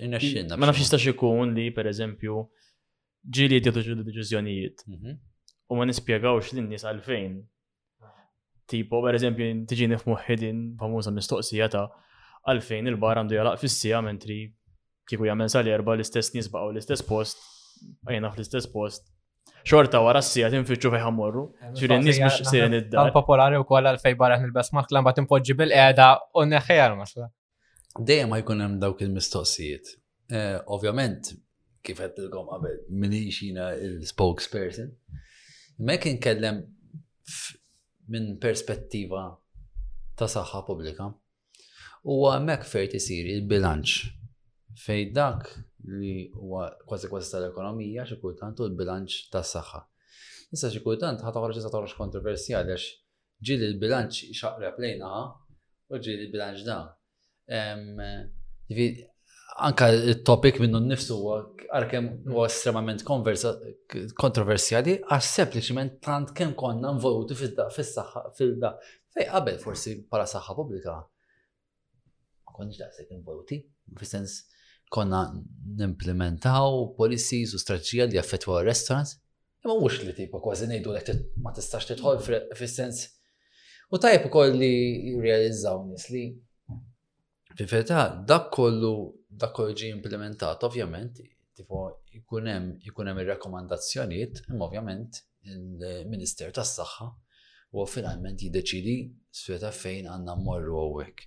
Irnexxielna. Ma nafx jistax ikun li, pereżempju, ġieli jtieħdu ġieli deċiżjonijiet mhm. u ma nispjegawx lin-nies għalfejn. Tipo, per eżempju, tiġini f'moħħi din famuża mistoqsija ta' għalfejn il-bar għandu jalaq fis-sija mentri kieku jagħmel sal-erba l-istess nies baqgħu l-istess post, għajna fl-istess post. Xorta wara s-sija tinfittxu fejn ħammorru, ġiri n-nies mhux sirin id-dar. Popolari wkoll għalfejn barra nilbes maskla mbagħad impoġġi bil-qiegħda u neħħejja l-maskla. Dejjem ma jkun hemm dawk il-mistoqsijiet. Eh, ovvjament, kif qed tilkom qabel, minix jiena il-spokesperson. Imma jekk inkellem minn perspettiva ta' saħħa pubblika, huwa hemmhekk fejn isir il-bilanċ fej dak li huwa kważi kważi tal-ekonomija xi kultant u l-bilanċ tas-saħħa. Issa xi kultant ħa toħroġ issa toħroġ kontroversjali għax Ġieli l-bilanċ ixaqreb lejnha u ġieli l-bilanċ da. Jiġifieri anke t-topic minnu nnifsu huwa għalkemm huwa estremament kontroversjali għax sempliċiment tant kemm konna involuti fis-saħħa fil-da fejn qabel forsi bħala saħħa pubblika Ma konniex daqshekk involuti, fis-sens konna nimplementaw policies u strategija li jaffettwaw restaurants. Imma mhux li tipa kważi ngħidu li ma tistax tidħol fis-sens. U tajb ukoll li jirrealizzaw nies li fil-verità dak kollu dak kollu ġi implementat ovvjament Tipo jkun hemm ikun hemm ir-rakkomandazzjonijiet, imma ovvjament il-Minister tas-Saħħa u finalment jiddeċidi s-sweta fejn għanna morru għawek.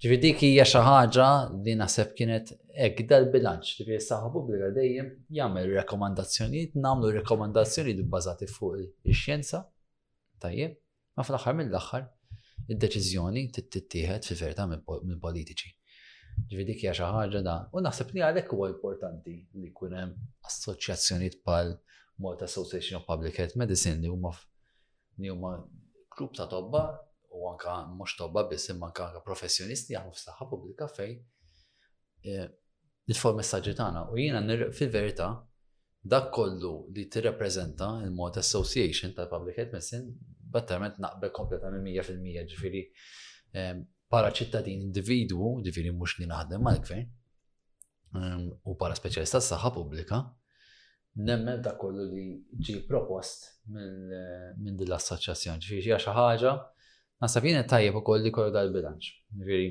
Ġifi dik hija xi ħaġa li naħseb kienet hekk dal-bilanċ, ġifi s-saħħa pubblika dejjem jagħmel rekomandazzjonijiet, nagħmlu rekomandazzjonijiet bbażati fuq ix-xjenza. Tajjeb. Ma fl-aħħar mill-aħħar, id-deċiżjoni tittieħed fi verità mill-politiċi. Ġifieri dik hija xi ħaġa da, u naħseb li għalhekk huwa importanti li jkun hemm assoċjazzjonijiet bħal Malta Association of Public Health Medicine li huma li huma grupp ta' tobba u anka mhux tobba biss imma anka professjonisti jaħdmu fis-saħħa pubblika fejn eh, nitfgħu messaġġi tagħna u jiena fil-verità dak kollu li tirrappreżenta l-Malta Association tal-Public Health Medicine, battalment naqbel kompletament 100% ġifiri ehm, para ċittadin individwu, ġifiri mux li naħdem mal-gvern, ehm, u para speċjalista s-saħħa pubblika, nemmen ta' kollu li ġi propost minn din l-assoċjazzjoni. Ġifiri xi ħaġa, nasab jiena tajjeb ukoll li kollu dal-bilanċ. Ġifiri,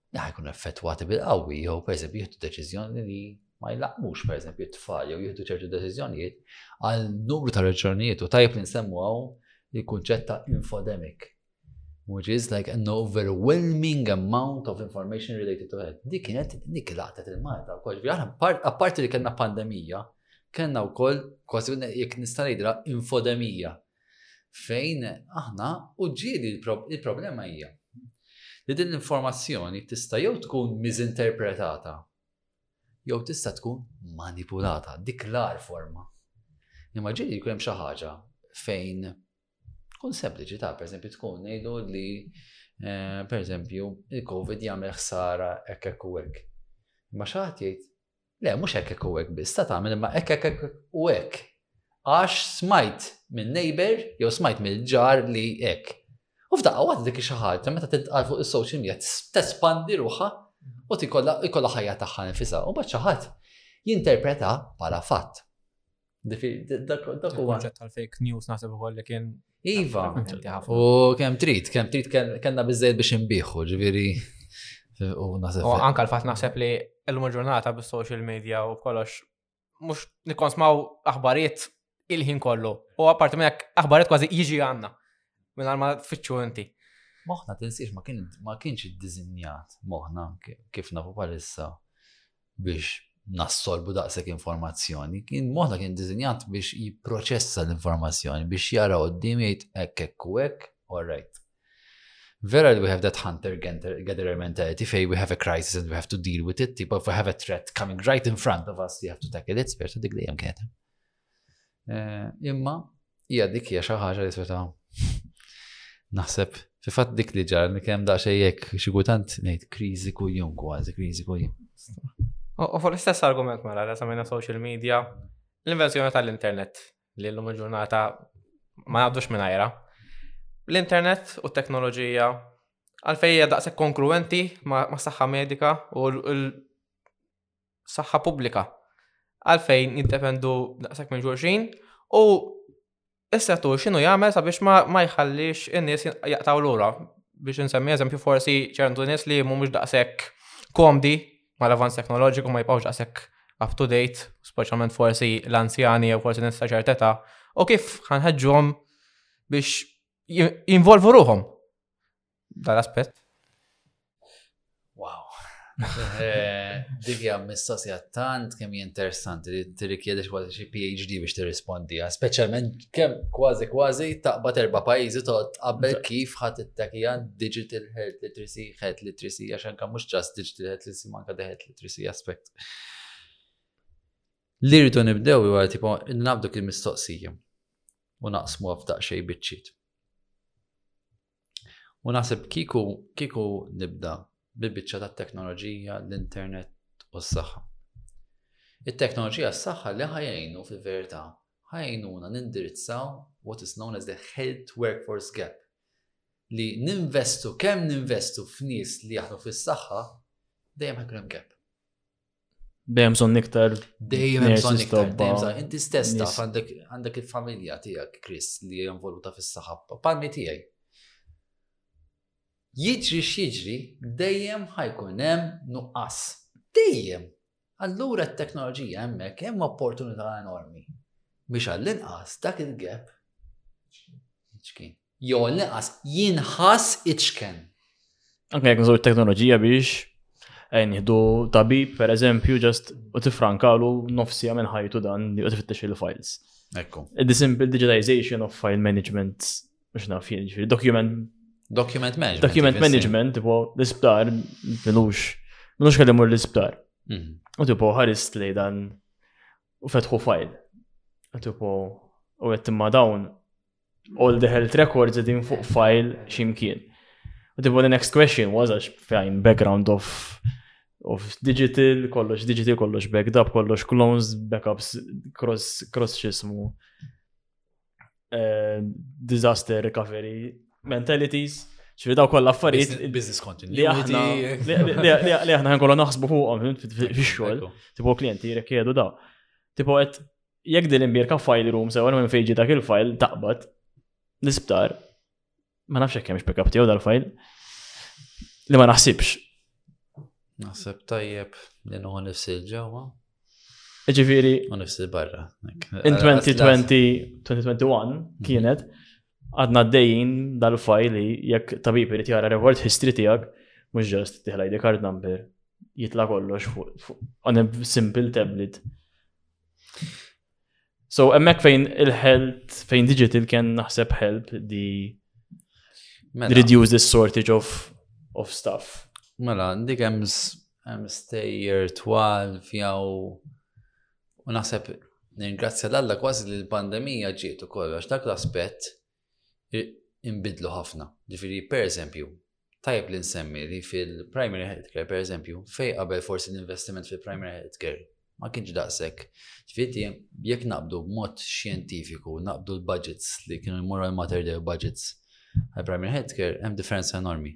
ħajkun effettwati bil-qawwi jew pereżempju jieħdu deċiżjoni li ma jlaqmux pereżempju t-tfal jew jieħdu ċertu deċiżjonijiet għal numru ta' reġjonijiet u tajb li nsemmu hawn il-kunċett ta' infodemic which is like an overwhelming amount of information related to health. Dik kienet dik laqtet il-Malta wkoll. Apparti li kellna pandemija, kellna wkoll kważi jekk nista' ngħidra infodemija fejn aħna u ġieli il-problema hija li din l-informazzjoni tista' jew tkun miżinterpretata jew tista' tkun manipulata, dik l-ar forma. Imma ġieli jkun hemm xi ħaġa fejn tkun sempliċi ta' pereżempju tkun ngħidu li eh, pereżempju il-COVID jagħmel ħsara hekk hekk u hekk. Imma xi ħadd jgħid Le, mhux hekk hekk u hekk biss, ta' tagħmel imma hekk hekk hekk u hekk. Għax smajt minn neighbor jew smajt mill-ġar li hekk. U f'daqqa waħda dik xi ħaġa meta tintqal fuq is-social media tespandi ruħha u tikolla ħajja tagħha nifisha u bad xi ħadd jinterpreta bħala fatt. Dak huwa ċett tal-fake news naħseb ukoll li kien. Iva, u kemm trid, kemm trid kellna biżejjed biex inbieħu, ġifieri. U naħseb. U anke l-fatt naħseb li l-lum ġurnata bis-social media u kollox mhux nikkonsmaw aħbarijiet il-ħin kollu. U apparti minn hekk aħbarijiet kważi jiġi għandna minn ma tfittxu inti. Moħna tinsiex ma kienx iddiżinjat moħna kif nafu palissa biex nassorbu daqshekk informazzjoni, kien moħħna kien dizinjat biex jipproċessa l-informazzjoni, biex jara qoddim jgħid hekk hekk u hekk, all right. Vera li we have that hunter gatherer mentality fej we have a crisis and we have to deal with it, but we have a threat coming right in front of us, we have to tackle it, spirtu dik dejjem kienet. Eh, imma, hija dik hija xi ħaġa li seta' naħseb fi fatt dik li ġar li kemm daqsxejn jekk xi kultant ngħid kriżi kuljum kważi kriżi kuljum. U fuq l-istess argument mara mela, li samina social media, l-invenzjoni tal-internet li l-lum il-ġurnata ma għaddux minn ajra. L-internet u t-teknoloġija għalfejja daqshekk konkluenti ma' saħħa medika u saħħa pubblika. Għalfejn jiddependu daqshekk minn xulxin u s-settur x'inhu jagħmel sabiex ma jħallix in-nies jaqtaw lura. Biex insemmi eżempju forsi ċertu nies li mhumiex daqshekk komdi mal-avanz teknoloġiku ma jibqgħux daqshekk up to date, speċjalment forsi l-anzjani jew forsi nista ċerteta, u kif ħanħeġġhom biex jinvolvu ruhom. Dan aspett? Wow. Eh, dik hija mistoqsija tant kemm interessanti li tirrikjedi kważi xi PhD biex tirrispondi, speċjalment kemm kważi kważi taqbad erba' pajjiżi toqgħod qabel kif ħadd ittakija digital health literacy, health literacy għax anke mhux ġast digital health literacy manka the health literacy aspect. Li rridu nibdew huwa tipo nabdu kien mistoqsija u naqsmu f'daqsxejn biċċiet. U naħseb kiku, kiku nibda bil-bicċa ta' teknoloġija, l-internet u s-saħħa. Il-teknoloġija s-saħħa li ħajajnu fil-verita ħajajnuna nindirizzaw what is known as the health workforce gap. Li ninvestu, kemm ninvestu f'nies li jaħlu fis-saħħa, dejjem ħajkun hemm gap. Dejjem son iktar. Dejjem son iktar. Inti stess taf għandek il-familja tiegħek Chris li hija involuta fis-saħabba. Palmi tiegħi. Jiġri x'jiġri dejjem ħajkun hemm nuqqas. Dejjem. Allura t-teknoloġija hemmhekk hemm opportunità enormi. Biex għall-inqas dak il-gap ċkien. Jew għal-neqas, jinħas iċken. Anke jek nżur teknoloġija biex għajn jihdu tabib, per eżempju, ġast u tifrankalu nofsija minn ħajtu dan li u tifittex il-files. Ekku. The simple digitization of file management, mux naf jien, document. Document management. Document management, tipo, l-isptar, minux, minux kellimur l-isptar. Mhm. U tipo, ħarist li dan u fetħu fajl. U tipo, u għettimma dawn all the health records edin fuq file ximkien. U tibu the next question was għax fejn background of of digital, kollox digital, kollox backed up, kollox clones, backups, cross, cross xismu, uh, disaster recovery mentalities, ċvi daw kolla affarijiet. Business continuity. Li aħna ħankollu naħsbu fuqom fi xogħol, tipo klienti jirrekjedu daw. Tipo għet Jekk din imbierka file room sewa minn fejġi dak il-file taqbad l-isptar ma nafx hekk hemmx backup tiegħu dal-file li ma naħsibx. Naħseb tajjeb li nuħu nifsi l-ġewwa. Ġifieri. U nifsi barra. In 2020, 2021 kienet għadna d-dejjin dal-fajl li jekk tabib irid jara revolt history tiegħek mhux ġost tiħla ID card number jitla kollox fuq on a simple tablet So, emmek fejn il-help, fejn digital can naħseb help the mela. reduce this shortage of, of stuff. Mela, dik hemm stay year 12 jaw u naħseb ningrazzja l-Alla kważi li l-pandemija ġiet ukoll għax dak l-aspett inbidlu ħafna. Ġifiri, per eżempju, tajb li nsemmi li fil-primary healthcare, per eżempju, fej qabel forsi l-investiment fil-primary healthcare ma kienx daqsek. Ġifiri, jek naqbdu mod xjentifiku, naqbdu l-budgets li kienu jmorru l-mater dew budgets għal-primary healthcare, hemm differenza enormi.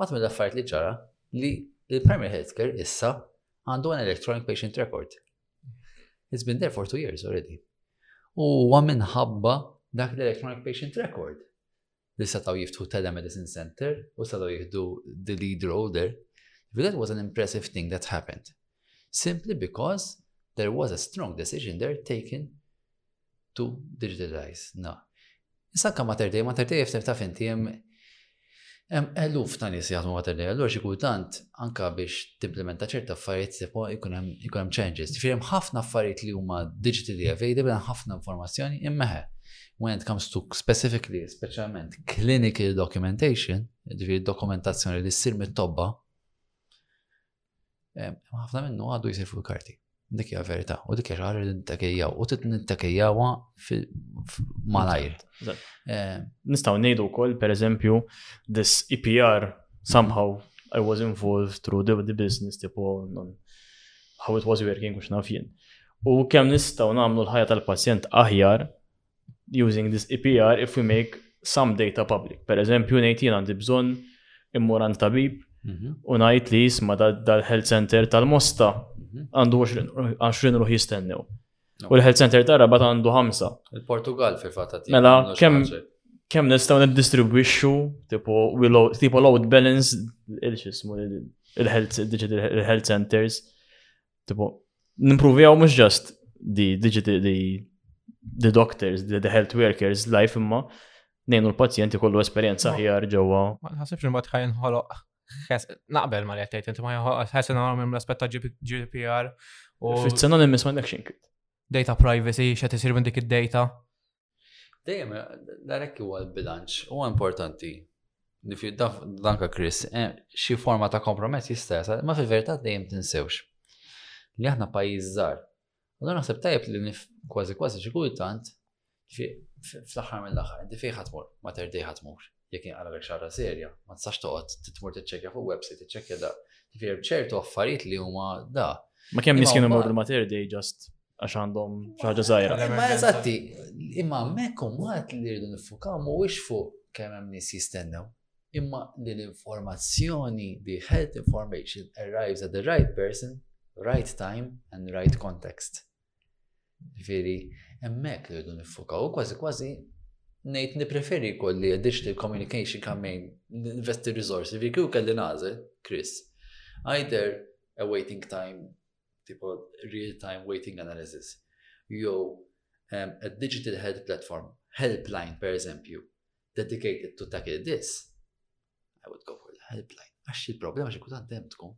Waħda mill-affarijiet li ġara li l-Primary Healthcare issa għandu an electronic patient record. It's been there for two years already. U huwa minħabba dak l-electronic patient record li setaw jiftħu telemedicine center u setaw jihdu the lead role there. That was an impressive thing that happened. Simply because there was a strong decision there taken to digitize, na. Sakka Mater Dei, Mater Dei jifter taf inti jem Hemm eluf ta' nies jaħdmu Mater Dei, allura xi kultant anka biex timplementa ċerta affarijiet sepo ikun hemm changes. Ġifieri hemm ħafna affarijiet li huma digitally available hemm ħafna informazzjoni immeħe. When it comes to specifically, speċjalment clinical documentation, ġifieri dokumentazzjoni li ssir mit-tobba, ħafna minnu għadu jisir fuq karti. Dik hija verità, u dik hija li nittakejjaw, u tit nittakejjawha malajr. Nistgħu ngħidu wkoll pereżempju this EPR somehow I was involved through the, the business tipo how it was working u xnaf jien. U kemm nistgħu nagħmlu l-ħajja tal-pazjent aħjar using this EPR if we make some data public. Per eżempju, ngħid jien għandi bżonn immur għand tabib mhm. u ngħid li jisma dal-health center tal-mosta mhm. għandu 20 ruħ jistennew. U l-health center ta' rabat għandu ħamsa. Il-Portugal fi fatta Mela, kemm kem nistaw niddistribwixxu tipo load, tipo load balance il-xismu il-health centers Tipo, nimpruvjaw mhux just di digiti di the doctors, the, the health workers life imma nejnu l-pazjenti kollu esperienza ħjar ġewwa. Ma nħasibx ma tħajn ħoloq naqbel ma li għattajt, inti ma ħasen għarom minn l-aspet ta' GDPR. Fit-sena nimmis ma nekxin. Data privacy, xa tisir minn dik id-data. Dejjem, darek huwa l-bilanċ, huwa importanti. Danka Chris, eh, xi forma ta' kompromess jista' jasal, ma fil-verità dejjem tinsewx. Li aħna pajjiż żgħar. Allora naħseb tajjeb li kważi kważi xi kultant fl-aħħar mill-aħħar, inti fejn ħatmur, ma terdej ħatmur. jekk inqaralek xi ħaġa serja, ma tistax toqgħod titmur tiċċekkja fuq website, tiċċekkja da. Ġifier ċertu affarijiet li huma da. Ma kemm nies kienu morru ma terdi ġast għax għandhom xi ħaġa żgħira. Imma eżatti, imma hemmhekk u mat li rridu nifukaw mhuwiex fuq kemm hemm nies jistennew. Imma li l-informazzjoni, the health information arrives at the right person, right time and right context. Ġifieri, hemmhekk irridu niffukaw u kważi kważi ngħid nippreferi kolli additional communication campaign investi resources vi kieku kelli nażel, Chris. Either a waiting time, tipo real time waiting analysis, jew um, a digital health platform, helpline per eżempju, dedicated to tackle this, I would go for the helpline. Għax il-problema xi kutant hemm tkun.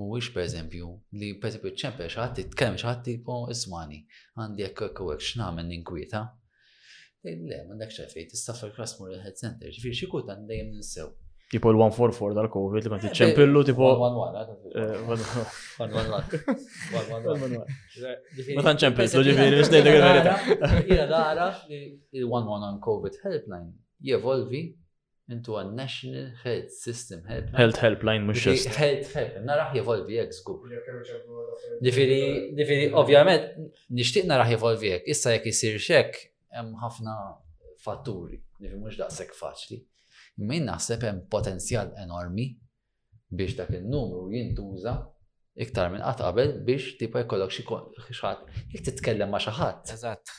Mhuwiex pereżempju li pereżempju ċempel xi ħadd titkellem xi ħadd tipo ismani għandi hekk hekk hekk x'nagħmel ninkwieta. Le, m'għandek xejn tista' fil-klass mur il-health center, ġifieri xi kutant dejjem ninsew. Tipo l-144 tal-Covid li ma tiċċempillu tipo. Ma tanċempillu ġifieri biex ngħidlek il-verità. Jiena nara li il-111 Covid helpline jevolvi Intu għal National Health System Helpline. Health Helpline, mux just. Health Helpline, naraħ jevolvi jek zgur. Difiri, difiri, ovvjament, nishtiq naraħ jevolvi jek, issa jek jisir xek, hemm ħafna fatturi, difiri mux daqsek faċli. Min naħseb hemm potenzjal enormi biex dak in-numru jintuża iktar minn qatt qabel biex tipo jkollok xi ħadd jekk titkellem ma' xi ħadd. Eżatt.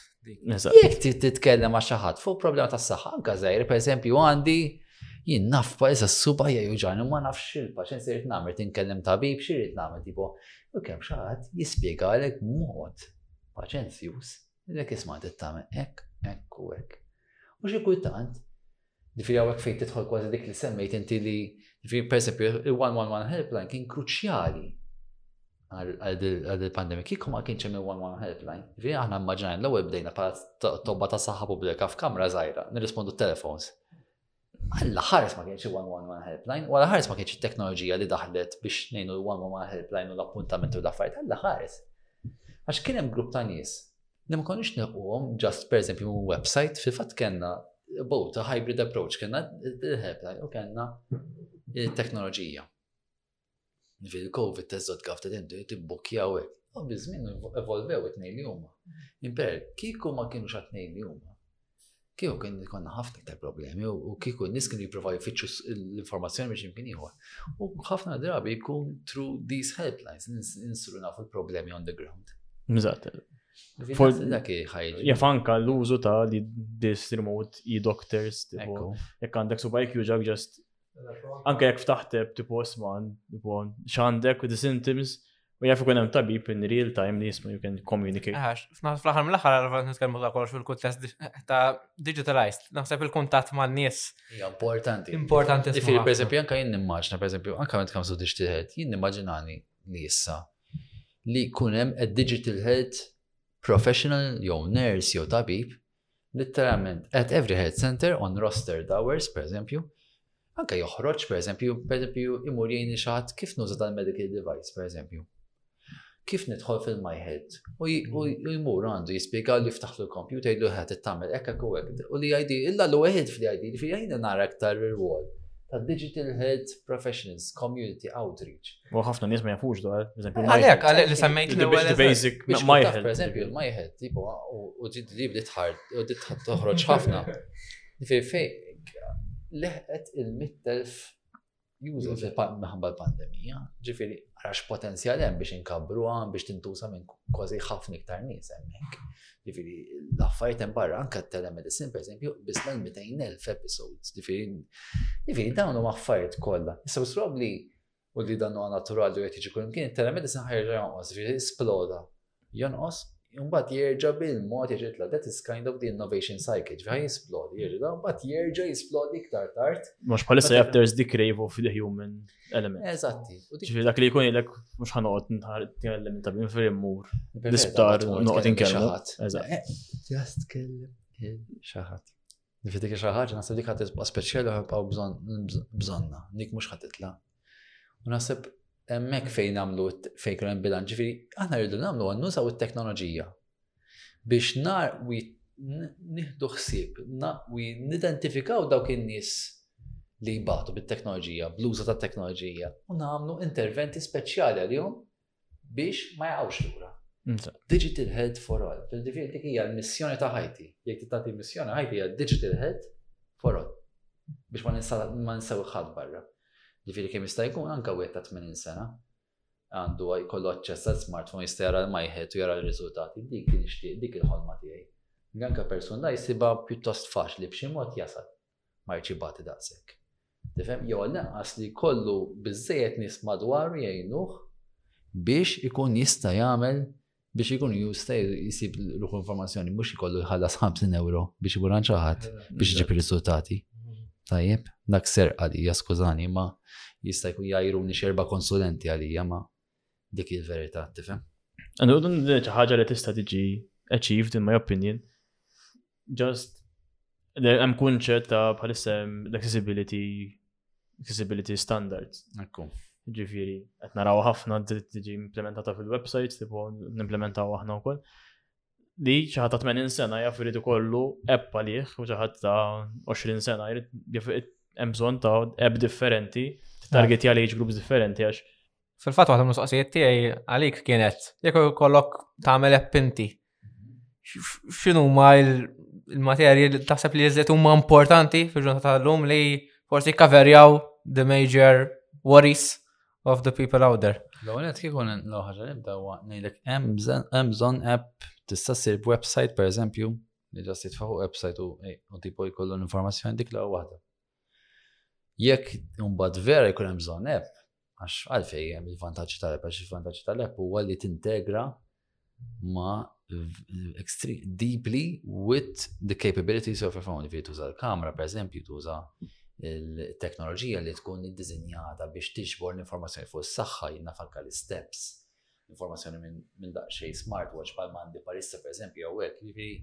Jekk titkellem ma' xi ħadd fuq problema tas-saħħa anke żgħir, pereżempju għandi jien naf pajsa s-subajja juġani ma nafx xilpa xen sirt namir tinkellem tabib xirit namir tipo u kem xaħat jispiegalek mod paċenzjus li kisma tittamen ek ek u ek. U xie kultant Ġifieri hawnhekk fejn tidħol kważi dik li semmejt inti li ġifieri pereżempju il-111 helpline kien kruċjali għal il-pandemija. Kieku ma kienx hemm il-111 helpline, ġifieri aħna immaġinajn l-ewwel bdejna bħala tobba ta' saħħa pubblika f'kamra żgħira, nirrispondu t-telefons. Alla ħares ma kienx il-111 helpline, wara ħares ma kienx it-teknoloġija li daħlet biex ngħinu l-111 helpline u l-appuntament u l-affarijiet, alla ħares. Għax kien hemm grupp ta' nies Li ma konniex nilquhom ġast pereżempju minn website, fil-fatt kellna both a hybrid approach, kellna il-helpline u kellna il-teknoloġija. Fil-COVID teżżod għaf t-tindu jittibbukjaw hekk. U biż-żmien evolvew it-tnejn li huma. Imper, kieku ma kienu xa tnejn li huma, kieku kien konna ħafna iktar problemi u kieku n-nis kienu jiprofaw jfittxu l-informazzjoni biex jimkien ieħor. U ħafna drabi jkun through these helplines, ninsru nafu l-problemi on the ground. Mżat. Jaf anka l-użu ta' li dis remote i doctors, jek għandek subajk juġak ġast Anke jekk ftaħteb tipo isman, tipo x'għandek u the symptoms, u jaf ikun hemm tabib in real time li jisma' you can communicate. Għax, fl-aħħar mill-aħħar għarfa nitkellmu ta' kollox fil-kuntest ta' digitalized, naħseb il-kuntatt ma' nies. Hija importanti. Importanti. Tifir, per eżempju, anke jien nimmaġna, per eżempju, anke meta kemm żudix tiħed, jien nimmaġinani li issa li jkun hemm a digital health professional jew nurse jew tabib Litteralment, at every health centre on rostered hours, pereżempju, anke joħroġ, pereżempju, pereżempju, imur jgħinni xi ħadd kif nuża tal-medical device, pereżempju. Kif nidħol fil-my health u jmur għandu jispjega li ftaħlu l-kompjuter jgħidu ħadd tagħmel hekk hekk u hekk u li ID illa l wieħed fl-ID li fejn nara aktar ir-rwol tad-digital health professionals community outreach U ħafna nies ma jafux dwar, eżempju. Għalek, għalek li semmejt li għalek. Basic, ma jħed. Per eżempju, ma jħed, tipo, u ġid li bdiet ħar, u bdiet toħroġ ħafna. Fej, fej, leħqet il-mittelf jużu fil-maħba l-pandemija, ġifiri, għax potenzjal hemm biex inkabru għam biex tintuża minn kważi ħafna iktar nies hemmhekk. Ġifiri, l-affarijiet hemm barra anke telemedicine, per eżempju, biss l-200,000 episodes. Ġifiri, dawn huma affarijiet kollha. Issa li u li dan huwa naturali u qed jiġi kullimkien, it-telemedicine ħajja jonqos, ġifieri sploda. Jonqos, imbagħad jerġa' bil-mod jerġa' jitla' that is kind of the innovation cycle, ġifieri jisplodi, jerġa' mbagħad jerġa' jisplodi iktar tard. Mhux bħalissa jaf there's the crave of the human element. Eżatti. Ġifieri dak li jkun jilek mhux ħanoqgħod nħar element ta' bin fejn mur. L-isptar noqgħod inkellem. Eżatt. Eh, just kellem xi ħadd. Ġifi dik xi ħaġa naħseb dik ħadd tibqa' speċjali ħabqa' bżonna, dik mhux ħadd titla'. U naħseb hemmhekk fejn nagħmlu fejn kien hemm bilanċ, ġifi aħna rridu nagħmlu għan nużaw it-teknoloġija biex nar wi nieħdu ħsieb, wi nidentifikaw dawk in-nies li jbatu bit-teknoloġija, bl-użu tat-teknoloġija, u nagħmlu interventi speċjali għalihom biex ma jaqgħux lura. Digital Health for All. Fil-ġifieri dik hija l-missjoni ta' ħajti. Jekk tagħti missjoni ħajti hija Digital Health for All. Biex ma ninsew ħadd barra. Ġifieri kemm jista' jkun anke wieħed ta' 80 sena għandu jkollu aċċess għal smartphone jista' jara l-majħet u jara l-riżultati. Dik nixtieq dik il-ħolma tiegħi. Anke persuna jsibha pjuttost faċli b'xi mod jasal. ma jridx ibati daqshekk. Tifhem jew lanqas li jkollu biżejjed nies madwaru jgħinuh biex ikun jista' jagħmel biex ikun jista' jsib ruħu informazzjoni mhux ikollu jħallas 50 euro biex ikun ċaħat biex iġib ir-riżultati. Tajjeb, dak serqa li jaskużani ma jista' jkun jajruni xerba konsulenti għalija ma Dik hi l-verità, tifhem? Għandu dun xi ħaġa li tista' tiġi achieved in my opinion. Just hemm kunċett ta' bħalissa l-accessibility accessibility standards. Ekku. Ġifieri, qed naraw ħafna tiġi implementata fil-websites, tipo nimplementaw aħna wkoll. li ċaħat ta' 80 sena jaf irid ikollu app għalih u ċaħat ta' 20 sena jrid hemm bżonn ta' app differenti, target għal age groups differenti għax. Fil-fatt waħda mistoqsijiet tiegħi għalik kienet jekk ikollok tagħmel app inti. X'inhu ma il-materji li taħseb li jiżlet huma importanti fil-ġurnata tal-lum li forsi kaverjaw the major worries of the people out there. L-għonet kieku l-ħagġa nibda huwa ngħidlek hemm bżonn app tista' ssir b'website pereżempju li ġast jitfaħu website u eh, tipo jkollu l-informazzjoni dik l waħda. Jekk mbagħad vera jkun hemm bżonn app, għax għalfej hemm il-vantaġġi tal-app għax il-vantaġġi tal-app huwa li tintegra ma deeply with the capabilities of your phone. Fi tuża l-kamera, per eżempju, tuża il-teknoloġija li tkun id-dizinjata biex tiġbor l-informazzjoni fuq s-saxħa jina falka l-steps, informazzjoni minn daqxej smartwatch pal mandi parissa per eżempju jew hekk, jiġifieri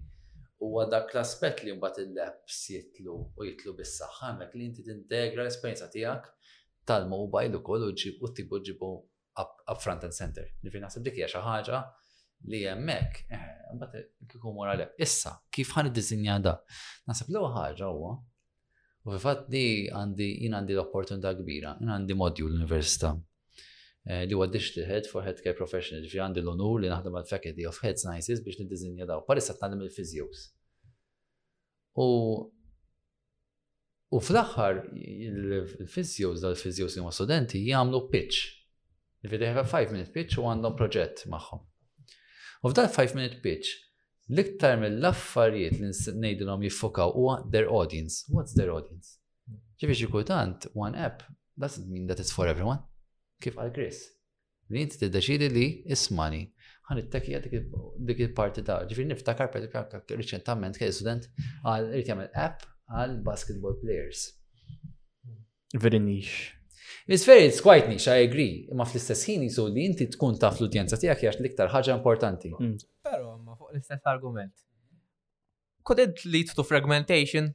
huwa dak l-aspett li mbagħad il-apps jitlu u jitlu bis-saħħa hemmhekk li inti tintegra l-esperjenza tiegħek tal-mobile ukoll u ġibu tibu ġibu up front and center. Ġifieri naħseb dik hija xi ħaġa li hemmhekk, eh, mbagħad kieku mor għalek. Issa, kif ħan iddisinja da? Naħseb l-ewwel ħaġa huwa u fil-fatt li għandi jien għandi l-opportunità kbira, jien għandi modju l-università eh, li huwa digital head for healthcare professionals, fi għandi l-onur li naħdem għal faculty of head sciences biex niddizinja daw. Parissa tgħallem il-fizjos. U u fl-aħħar il-fizjoż dal-fizjoż li huma studenti jagħmlu pitch. Jifieri ħafna 5 minute pitch u għandhom proġett magħhom. U f'dal 5 minute pitch l-iktar mill-affarijiet li ngħidilhom jiffokaw huwa their audience. What's their audience? Ġifieri xi kultant one app doesn't mean that it's for everyone. Kif għal Chris. Li inti tiddeċidi li ismani. Għan it-tekija dik il-parti ta' ġifir niftakar per riċentament kien student għal irid jagħmel app għal basketball players. Very niche. It's very, it's quite niche, I agree. Ma fl-istess ħin jisu li inti tkun taf l-udjenza tiegħek jax l-iktar ħaġa importanti. Mm. Pero ma fuq l-istess argument. Could it lead to fragmentation?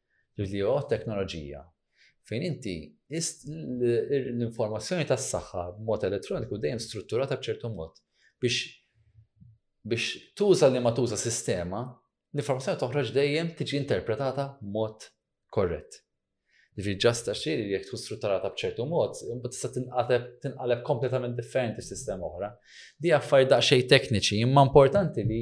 Video Teknoloġija, fejn inti qist l-informazzjoni tas-saħħa b'mod elettroniku dejjem strutturata b'ċertu mod biex biex tuża li ma tuża sistema, l-informazzjoni toħroġ dejjem tiġi interpretata b'mod korrett. Ġifieri ġast għax jekk tkun strutturata b'ċertu mod, imbagħad tista' tinqaleb tinqaleb kompletament differenti f'sistema oħra. Di affarijiet daqsxejn tekniċi, imma importanti li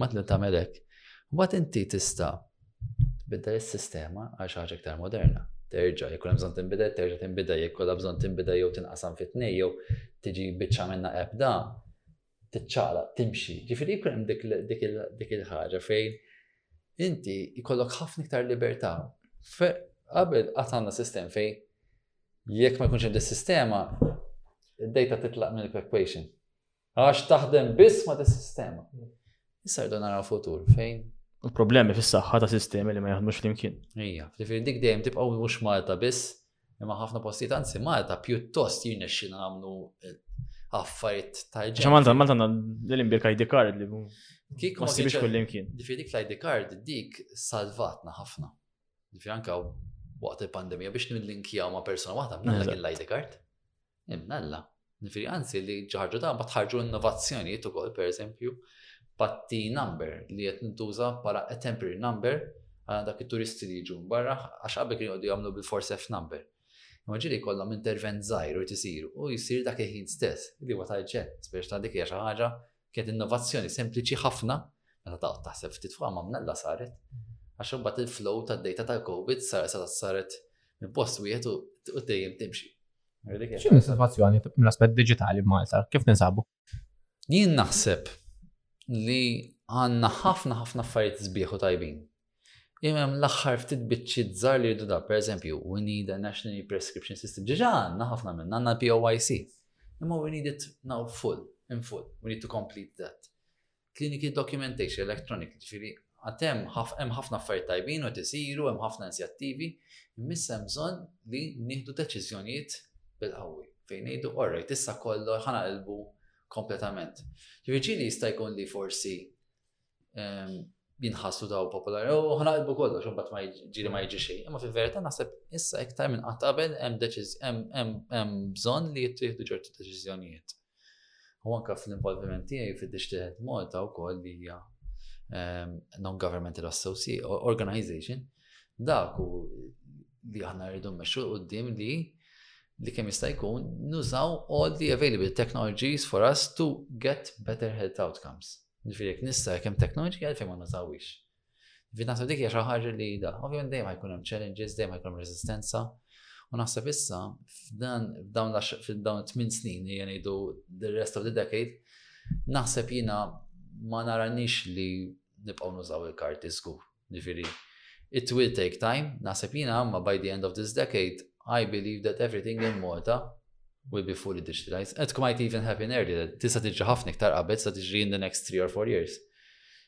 Mat li tagħmel hekk, mbagħad inti tista' tbiddel is-sistema għal xi ħaġa iktar moderna. Terġa' jekk hemm bżonn tinbidel, terġa' tinbidel jekk kollha bżonn tinbidel jew tinqasam fit tnej jew tiġi biċċa minna ebda tiċċaqla timxi. Ġifieri jkun hemm dik il-ħaġa fejn inti jkollok ħafna iktar libertà. Qabel qatt għandna sistem fejn jekk ma jkunx hemm sistema id-data titlaq mill-equation. Għax taħdem biss ma' dis-sistema. Issa rridu naraw futur fejn. Il-problemi fis-saħħa ta' sistemi li ma jaħdmux flimkien. Ija, ġifieri dik dejjem tibqgħu mhux Malta biss, imma ħafna postijiet anzi Malta pjuttost jirnexxi nagħmlu eh, affarijiet ta' ġew. Malta Malta għandna l-imbirka ID card li Kik ma sibix kullimkien. Ġifieri dik l-ID card dik salvatna ħafna. Ġifieri anke waqt il-pandemija biex nillinkjaw ma' persuna waħda minn l-ID card. Immella. Ġifieri anzi li ġaħarġu dan bat ħarġu innovazzjonijiet ukoll pereżempju patti number li qed nintuża bħala a temporary number għal dak it-turisti li jiġu barra għax qabel kien jgħodu jagħmlu bil-force F number. Imma ġieli kollhom intervent żgħir u tisir u jsir dak il-ħin stess li huwa tal-ġen, speċi ta' dik hija xi ħaġa kienet innovazzjoni sempliċi ħafna meta taqgħod taħseb ftit fuqha mamnella saret għax imbagħad il-flow tad-data tal-COVID saret minn post wieħed u dejjem timxi. X'in is-sitwazzjoni mill-aspett diġitali b'Malta? Kif ninsabu? Jien naħseb li għandna ħafna ħafna affarijiet sbieħ u tajbin. Imem l-axħar ftit bitċit zar li rridu da, per eżempju, we need a national prescription system. Ġiġa għanna ħafna minn għanna POIC. Imma we need it now full, in full. We need to complete that. Kliniki documentation electronic, ġifiri, għatem hemm ħafna affarijiet tajbin u tisiru, hemm ħafna inizjattivi, imissa hemm bżonn li nieħdu deċiżjonijiet bil-qawwi fejn ngħidu orra tissa kollu ħana ilbu kompletament. Ġifieri jista' jkun li forsi ehm, jinħassu daw popolari u ħana ilbu kollu xumbat ma ġiri ma jġi xejn. Imma fil-verità naħseb issa iktar minn qatt qabel hemm bżonn li jittieħdu ġertu deċiżjonijiet. U anke fl-involviment tiegħi fid-Dixtieħed Malta wkoll li hija ehm, non-governmental organization, dak u li aħna rridu mmexxu qudiem li li kemm jista' jkun nużaw all the available technologies for us to get better health outcomes. Ġifieri jekk nista' kemm teknoloġija għalfejn ma nużawhiex. Vinata dik hija xi ħaġa li da, ovvjament dejjem jkun hemm challenges, dejjem jkun hemm resistenza. U naħseb issa f'dan f'dawn f'dawn tmien snin li jgħidu the rest of the decade, naħseb jiena ma naranix li nibqgħu nużaw il-karti żgur. Ġifieri, it will take time, naħseb jiena ma by the end of this decade, I believe that everything in Malta will be fully digitalized. It might even happen earlier, tista' tiġi ħafna iktar qabel, tista' tiġi in the next three or four years.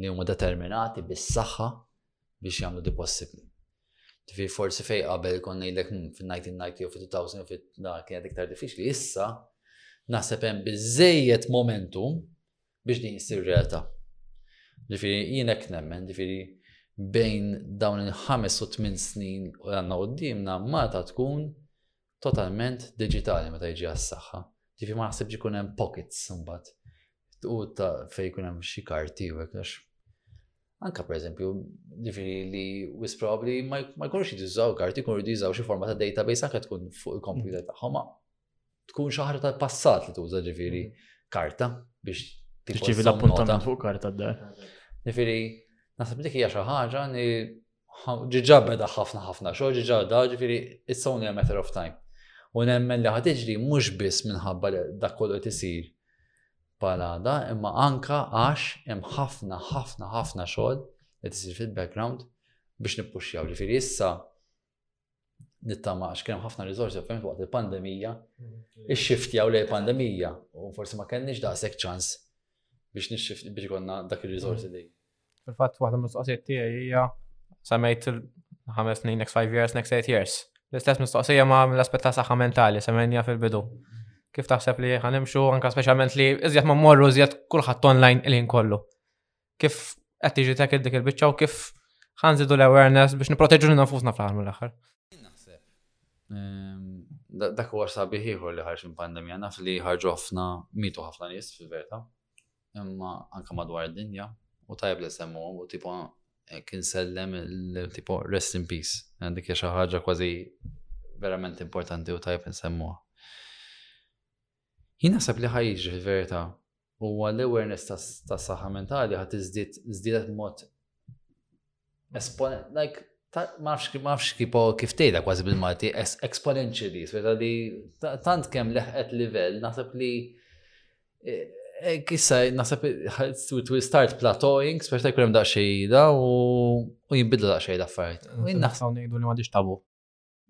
li huma determinati bis-saħħa biex jagħmlu di possibbli. Tifi forsi fej qabel kon ngħidlek hmm, fin-1990 u fit-2000 fit kienet iktar diffiċli, issa naħseb hemm biżejjed momentum biex din issir realtà. Ġifieri jien hekk nemmen, ġifieri bejn dawn il-5 u 8 snin u għandna qudiemna Malta tkun totalment diġitali meta jiġi għas-saħħa. Ġifi ma naħsibx ikun hemm pockets imbagħad. U ta' fejn ikun hemm xi karti u hekk għax. Anka pereżempju, ġifi li wis probabbli ma jkunux jiżżaw karti, jkunu jiżżaw xi forma ta' database anke tkun fuq il-kompjuter mm. tagħhom. Tkun xi ħaġa tal-passat li tuża ġifieri mm. karta biex tiġi l-appuntament fuq karta d-dar. Ġifieri, naħseb dik hija xi ħaġa li ġiġa beda ħafna ħafna xogħol ġiġa da ġifieri it's only a matter of time. U nemmen li ħatiġri mhux biss minħabba dak kollu qed isir palada, imma anka għax hemm ħafna ħafna ħafna xogħol qed isir fil-background biex nippuxxjaw. Ġifieri issa nittama għax kemm ħafna riżorsi ovvjament waqt il-pandemija, mm-hmm. ix-xiftjaw lej pandemija u forsi ma kenniex daqshekk ċans biex nixxift biex konna dak ir-riżorsi mm-hmm. dej. Fil-fatt waħda mistoqsijiet tiegħi hija semmejt il-ħames snin next five years, next eight years. L-istess mistoqsija ma' l-aspett ta' saħħa mentali semmejnija fil-bidu. Kif taħseb li ħanimxu anka speċjalment li iżjed ma morru iżjed kulħadd online il-ħin kollu. kif qed tiġi tekil dik il-biċċa u kif ħanżidu l-awareness biex niproteġu lil nafusna fl-aħħar mill-aħħar. Ehm, dak huwa sabiħ ieħor li ħarġ pandemija naf li ħarġu ħafna mitu ħafna nies fil-verità. Imma anke madwar id-dinja u tajb li semmu u tipo eh, kien sellem il-tipo rest in peace. Għandik xi ħaġa kważi verament importanti u tajb nsemmuha. Jien naħseb li ħajġi fil-verità Huwa l-awareness tas-saħħa mentali ħa tiżdied żdiedet b'mod esponent, like ma nafx kif tgħidha kważi bil-Malti, exponentially, sweta li tant kemm leħqet livell, naħseb li e, e, kissa naħseb to start plateauing, speċi ta' kulem daqxejda u jimbidlu daqxej l-affarijiet. U jien naħseb ngħidu li m'għandix tabu.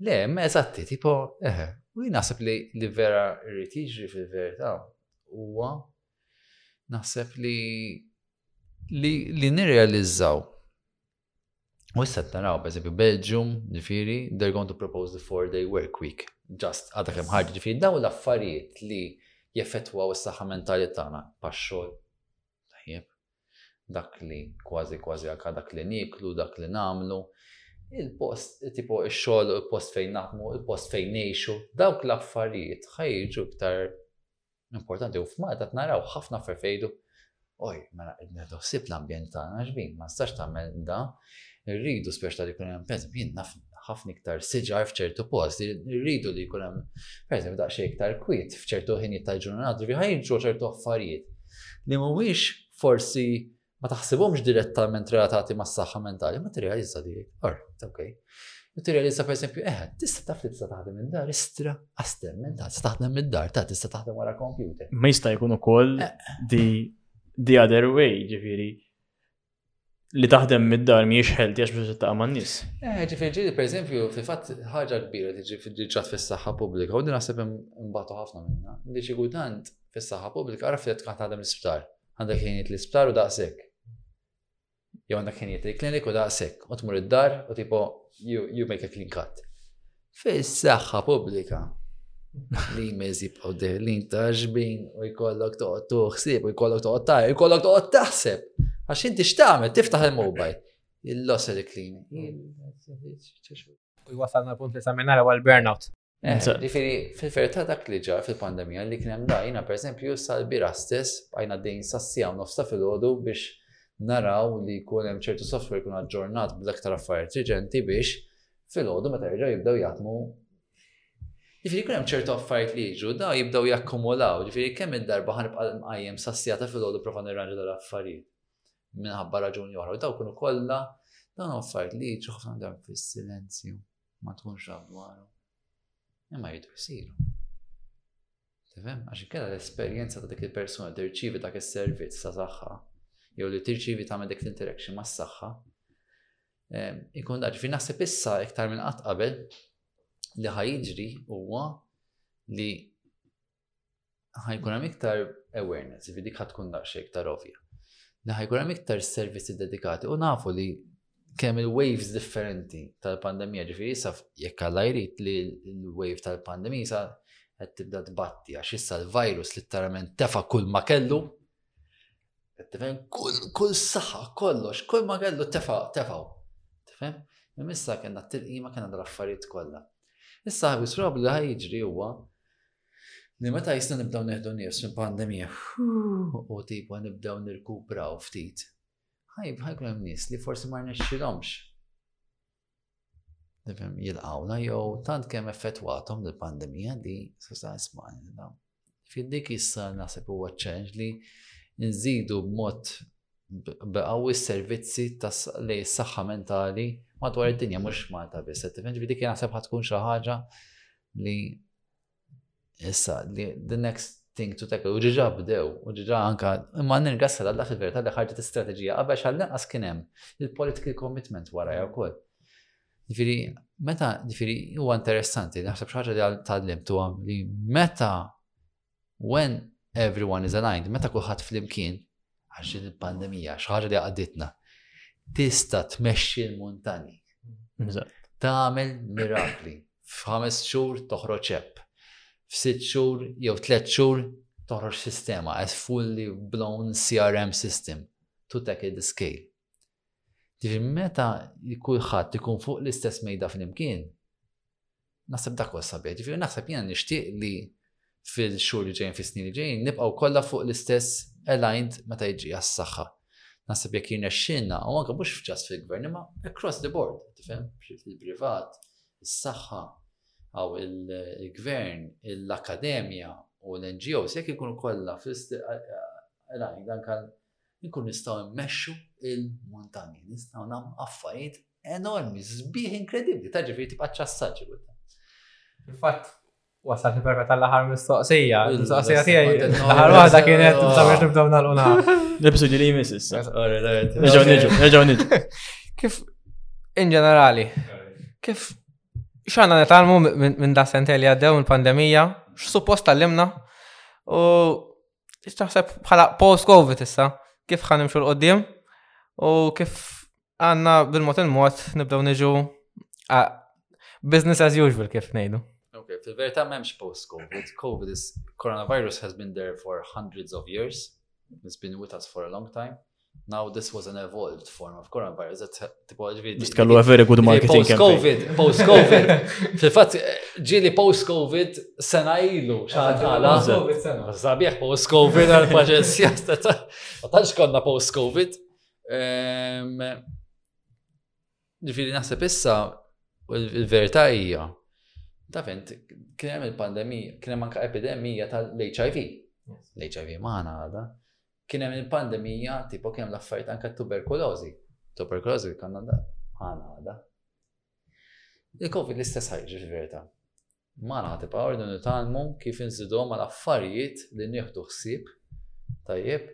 Le, eżatti, tipo, eħe, u jien naħseb li li vera rrid jiġri fil-verità huwa naħseb li li, li nirrealizzaw U issa naraw, per esempio, Belgium, ġifiri, they're going to propose the four-day work week. Just għadha kemm ħarġ ġifiri, daw l-affarijiet li jeffettwaw is-saħħa mentali tagħna pax-xogħol. Tajjeb. dak li kważi kważi anke dak li nieklu, dak li nagħmlu, il-post tipo ix-xogħol u l-post fejn naħdmu, il-post fejn ngħixu, dawk l-affarijiet ħa jiġu iktar importanti u f'Malta naraw ħafna affarijiet fejdu oj, mela qed nieħdu ħsieb l-ambjent tagħna xbin, ma nistax tagħmel da, Irridu speċta li jkun hemm pereżempju jien naf ħafna iktar siġar f'ċertu post, irridu li jkun hemm pereżempju daqsxejn iktar kwiet f'ċertu ħinijiet tal-ġurnata, ġifieri ħajġu ċertu affarijiet li mhuwiex forsi ma taħsibhomx direttament relatati mas saħħa mentali, ma tirrealizza li, or, ok. Tirrealizza per esempio, eh, tista taf li tista taħdem minn dar, istra, aster, minn dar, tista taħdem minn dar, ta' tista taħdem wara kompjuter. Ma jista' jkun ukoll eh. di the other way, ġifieri li taħdem mid-dar miex ħelti għax biex ta' man nis. Eh, ġifiri, per eżempju, fi fatt ħaġa kbira li ġifiri ġat fis saħħa pubblika, u din naħseb imbatu ħafna minna, li xi kultant fis saħħa pubblika għaraf li tkun taħdem l-isptar, għandek ħinijiet l-isptar u daqsek. Jew għandek ħinijiet il-klinik u daqsek, u tmur id-dar u tipo, you make a clean cut. Fis-saħħa pubblika li jmiss jibqgħu deħlin ta' xbin u jkollok toqgħod tuħsib u jkollok toqgħod tajr, jkollok toqgħod taħseb. Għax inti x'tagħmel tiftaħ il-mobile. Il-loss li klin. U jwasalna punt li saminara għal burnout. Eh, ġifiri, fil-verità dak li ġar fil-pandemija li kien hemm dajna, per esempio, sal-bira stess, għajna dejn sassija u nofsa fil-ħodu biex naraw li jkun hemm ċertu software kun aġġornat bl-aktar affarijiet reġenti biex Filgħodu meta jerġgħu jibdew jaħdmu Ġifieri jkun hemm ċertu affarijiet li jiġu, da jibdew jakkumulaw, ġifieri kemm id-darba ħanibqa' mqajjem sassija ta' filgħodu prova nirranġa dal-affarijiet minħabba raġuni oħra. Daw kunu kollha dawn affarijiet li jiġu ħafna darb fis-silenzju ma tkunx xaf dwaru. Imma jidu jsiru. Tifhem? Għax kella l-esperjenza ta' dik il-persuna tirċivi dak is-servizz ta' saħħa jew li tirċivi tagħmel dik l-interaction mas-saħħa Ikun daġ, fi naħseb issa iktar minn qatt qabel li ħajġri huwa li ħajkun hemm iktar awareness, fi dik tkun daqsxejn iktar ovvja. Li ħajkun hemm iktar servizzi dedikati u nafu li kemm il-waves differenti tal-pandemija ġifieri sa jekk alla jrid li l-wave tal-pandemija sa qed tibda tbatti għax issa l-virus litteralment tefa' kull ma kellu Qed tifhem? Kull kull saħħa, kollox, kull ma kellu tefa' tefgħu. Tifhem? Imma issa kellna t-tilqima kellna dal-affarijiet kollha. Issa ħabis rob li ħaj jiġri huwa li meta jisna nibdew neħdu nies minn pandemija u tipo nibdew nirkupraw ftit. Ħajb ħajkun hemm nies li forsi ma rnexxilhomx. Nifhem jilqawna jew tant kemm effettwathom l-pandemija li sista isma' fil-dik issa naħseb huwa ċenġ li nżidu b'mod b'qawwi s-servizzi li s-saħħa mentali madwar id-dinja mhux Malta biss. Ġifieri dik naħseb ħatkun xi ħaġa li Issa, the next thing to tackle, u ġiġa bdew, u ġiġa anka, imma nirgassa l dak il-verita li ħarġet istrateġija, għabex għall-inqas kienem il-political commitment wara jew kol. Ġifiri, meta, ġifiri, huwa interessanti, naħseb xaġa li tal-lim tu għam li meta, when everyone is aligned, meta kullħat fl-imkien, għax din il-pandemija, xi ħaġa li għadditna, tista' tmexxi l-muntani. Tagħmel mirakli. F'ħames xhur toħroġ ċepp. F'sitt xhur jew tliet xhur toħroġ sistema as fully blown CRM system to take the scale. Ġifieri meta kulħadd ikun fuq l-istess mejda flimkien, naħseb dak huwa sabiħ. Ġifieri naħseb jiena nixtieq li fil-xhur li ġejjin fis-snin li ġejjin nibqgħu kollha fuq l-istess aligned meta jiġi għas-saħħa. Naħseb jekk jirnexxilna u anke mhux ġast fil-gvern imma across the board, tifhem, fil-privat, is-saħħa, għaw il-gvern, l-akademja u l-NGOs, jekk ikunu kollha fil-għalajn, dan kan Inkunu nistgħu immexxu il-muntanji, nistgħu nagħmlu affarijiet enormi, sbieħ inkredibbli, ta' ġifieri tibqa' ċassaġi. Fil-fatt, wasal perfa tal-aħħar mistoqsija. Mistoqsija tiegħi. L-aħħar waħda kienet sabiex nibdew nagħlquna. L-episodju li jmiss issa. Nerġgħu niġu, nerġgħu niġu. Kif in ġenerali, kif x'għandna nitalmu minn da sentej li għaddew mill-pandemija, x'suppost tal-limna u Taħseb bħala post-Covid issa, kif ħan imxu l-qoddim u kif għanna bil-mot il-mot nibdew niġu business as usual kif nejdu. Ok, fil-verita memx post-Covid. Covid is, coronavirus has been there for hundreds of years. It's been with us for a long time. Now this was an evolved form of coronavirus. That's tipo ġviri. Just kellu a very good marketing campaign. Post-Covid, post-Covid. Fil-fat, ġili post-Covid sena ilu, xaħat għala. Zabieħ post-Covid għal paġenzja. Ma tanx konna post-Covid. Ehm, ġviri naħseb issa, il-verita hija. Ta' fint, kienem il-pandemija, kienem anka epidemija tal-HIV. L-HIV maħna għada. kien hemm il-pandemija, tipo kien hemm l-affarijiet anke tuberkulożi. Tuberkulożi kanna da, ħana għada. Il-Covid l-istess ħajġi fil-verità. Ma nagħti pa ordu nitalmu kif inżidhom għal affarijiet li nieħdu ħsieb tajjeb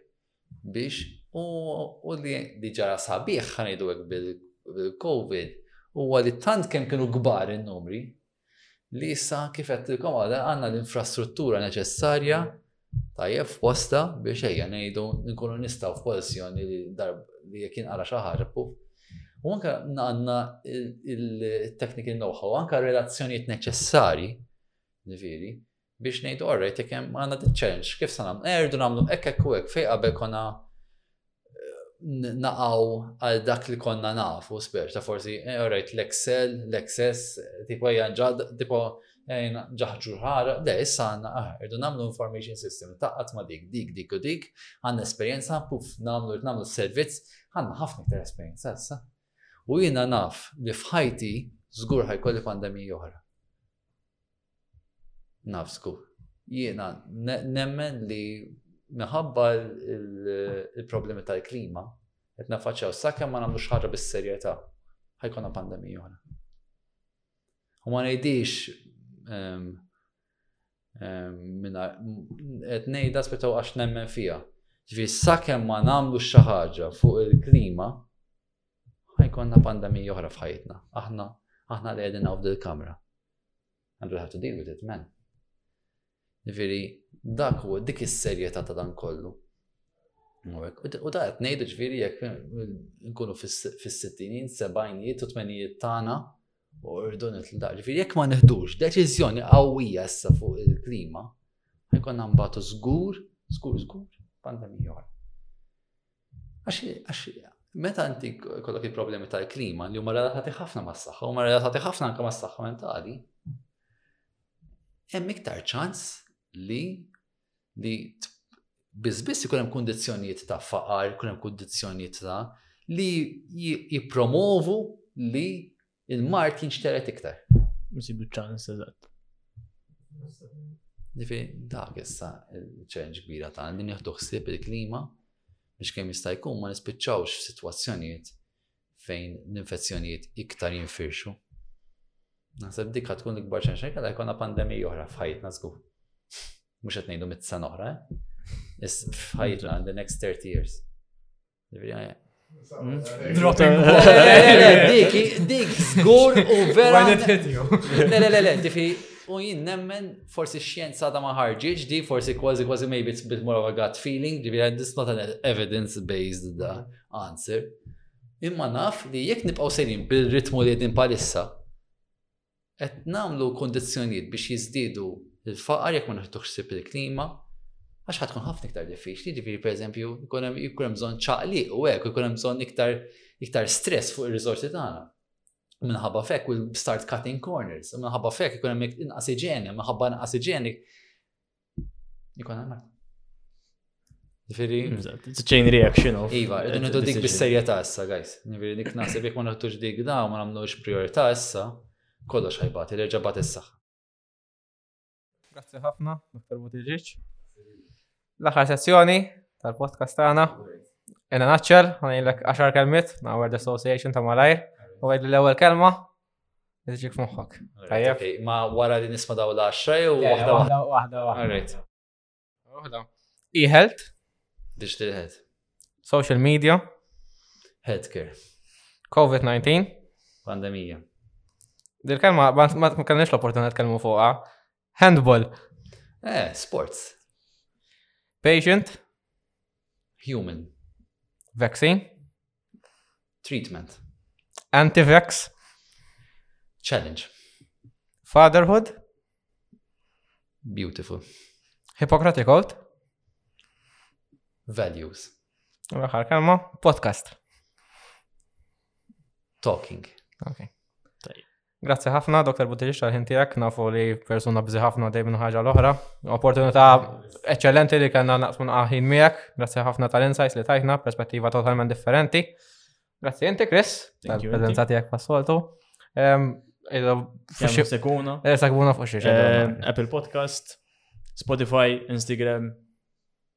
biex u li diġara sabiħ ħanidu bil-Covid huwa li tant kemm kienu kbar in-numri li issa kif għedtilkom għada għanna l-infrastruttura neċessarja tajjeb f'posta biex ejja ngħidu nkunu nistgħu f'pożizzjoni li darb li jekk inqara xi ħaġa puf. U anke għandna il-technical know-how, anke relazzjonijiet neċessarji, ġifieri, biex ngħidu all right, jekk hemm għandna din challenge, kif sa nagħmlu? Erdu nagħmlu hekk hekk u hekk fejn qabel konna eh, naqaw għal dak li konna nafu sperċ ta' forsi, eh, all right, l-Excel, l-Excess, tipo hija ġad, tipo eh, ġaħġu ħara, le, issa għanna, ah, erdu namlu information system, taqqat ma dik, dik, dik u dik, għanna esperienza, puf, namlu, namlu servizz, għanna ħafna iktar esperienza, issa. U jina naf li fħajti, zgur ħajkolli pandemija oħra. nafsku. Jiena nemmen li minħabba il-problemi tal-klima, qed nafaċċaw sakemm ma nagħmlux ħaġa bis-serjetà, ħajkonna pandemija oħra. U ma ngħidix ehm, ehm, qed ngħidha spettaw għax nemmen fiha. Ġifieri sakemm ma nagħmlux xi ħaġa fuq il-klima, ħajkonna pandemija oħra f'ħajjitna. Aħna, aħna li għedin għaw dil-kamra. And we'll have to deal with it, man. Ġifiri, dak u dik is-serjetà ta' dan kollu. U da qed ngħidu ġifieri jekk nkunu fis-sittinin, sebgħinijiet u tmenijiet tagħna u rridu nitlaq. Ġifieri jekk ma neħdux deċiżjoni qawwija issa fuq il-klima, ħajkonna mbagħtu żgur, żgur, żgur, pandemija oħra. Għax meta inti kollok il-problemi tal-klima li huma relatati ħafna mas-saħħa, huma relatati ħafna anke mas-saħħa mentali, hemm iktar ċans li li biss ikun hemm kundizzjonijiet ta' faqar, ikun hemm kundizzjonijiet ta' li jippromovu li Il-mart jinxteret iktar. Msibu ċans, eżatt. Difi, dak issa il-ċenġ kbira ta' li nieħdu ħsieb il-klima biex kemm jista' jkun ma nispiċċawx f'sitwazzjonijiet fejn l-infezzjonijiet iktar jinfirxu. Naħseb dik tkun l-ikbar ċenġ xejn kellha jkollna pandemija oħra f'ħajtna żgur. Mhux qed ngħidu mit-sena oħra, eh? f'ħajtna the next 30 years. Dropping Dik, dik, zgur u vera. Le, le, le, le, difi, u jien nemmen forsi xjenza ta' maħarġiġ di, forsi kważi kważi maybe it's a bit more of a gut feeling, difi, this not an evidence-based da answer. Imma naf li jekk nibqaw sejrin bil-ritmu li din palissa, Qed nagħmlu kundizzjonijiet biex jiżdiedu l-faqar jekk ma nieħdu ħsieb il-klima, għax ħatkun ħafna iktar diffiċli, ġifieri pereżempju jkun hemm bżonn ċaqliq u hekk, jkun hemm bżonn iktar iktar stress fuq ir-riżorsi tagħna. Minħabba fek we'll start cutting corners, minħabba fek ikun hemm inqas iġene, minħabba inqas iġene Ikon għamat. Ġifiri. Chain reaction of. Iva, rridu nidu dik bis-serjetà issa, guys. Ġifiri, dik naħseb jek ma naħtux dik da, ma nagħmlux priorità issa, kollox ħajbat, il-erġa bat issa. Grazzi ħafna, Dr. Butiġiċ. L-aħħar sessjoni tal-podcast tagħna. Ena naċċel, għanajlek 10 kelmiet, Our Association ta' Malajr, u għed l-ewwel kelma, Iġik moħħok. Ma wara li nisma daw l-10 jew waħda waħda. Waħda waħda. Waħda. E-health. Biex tilħed. Social media. Healthcare. COVID-19. Pandemija. Dil-kelma, ma kellniex l-opportunità tkellmu fuqha. Handball. Eh, sports. Patient. Human. Vaccine. Treatment. Anti-vax. Challenge. Fatherhood. Beautiful. Hippocratic Oath. Values. podcast. Talking. Okay. Grazzi ħafna, Dr. Buttirix, tal-ħin tiegħek, nafu li persuna bżi ħafna dej minn ħaġa l-oħra. Opportunità eċċellenti li kellna naqsmu ħin miegħek. Grazzi ħafna tal-insights li tajtna, perspettiva totalment differenti. Grazzi inti, Chris, tal-preżenza tiegħek pas-soltu. Sekuna. Sekuna fuq xiex. Apple Podcast, Spotify, Instagram,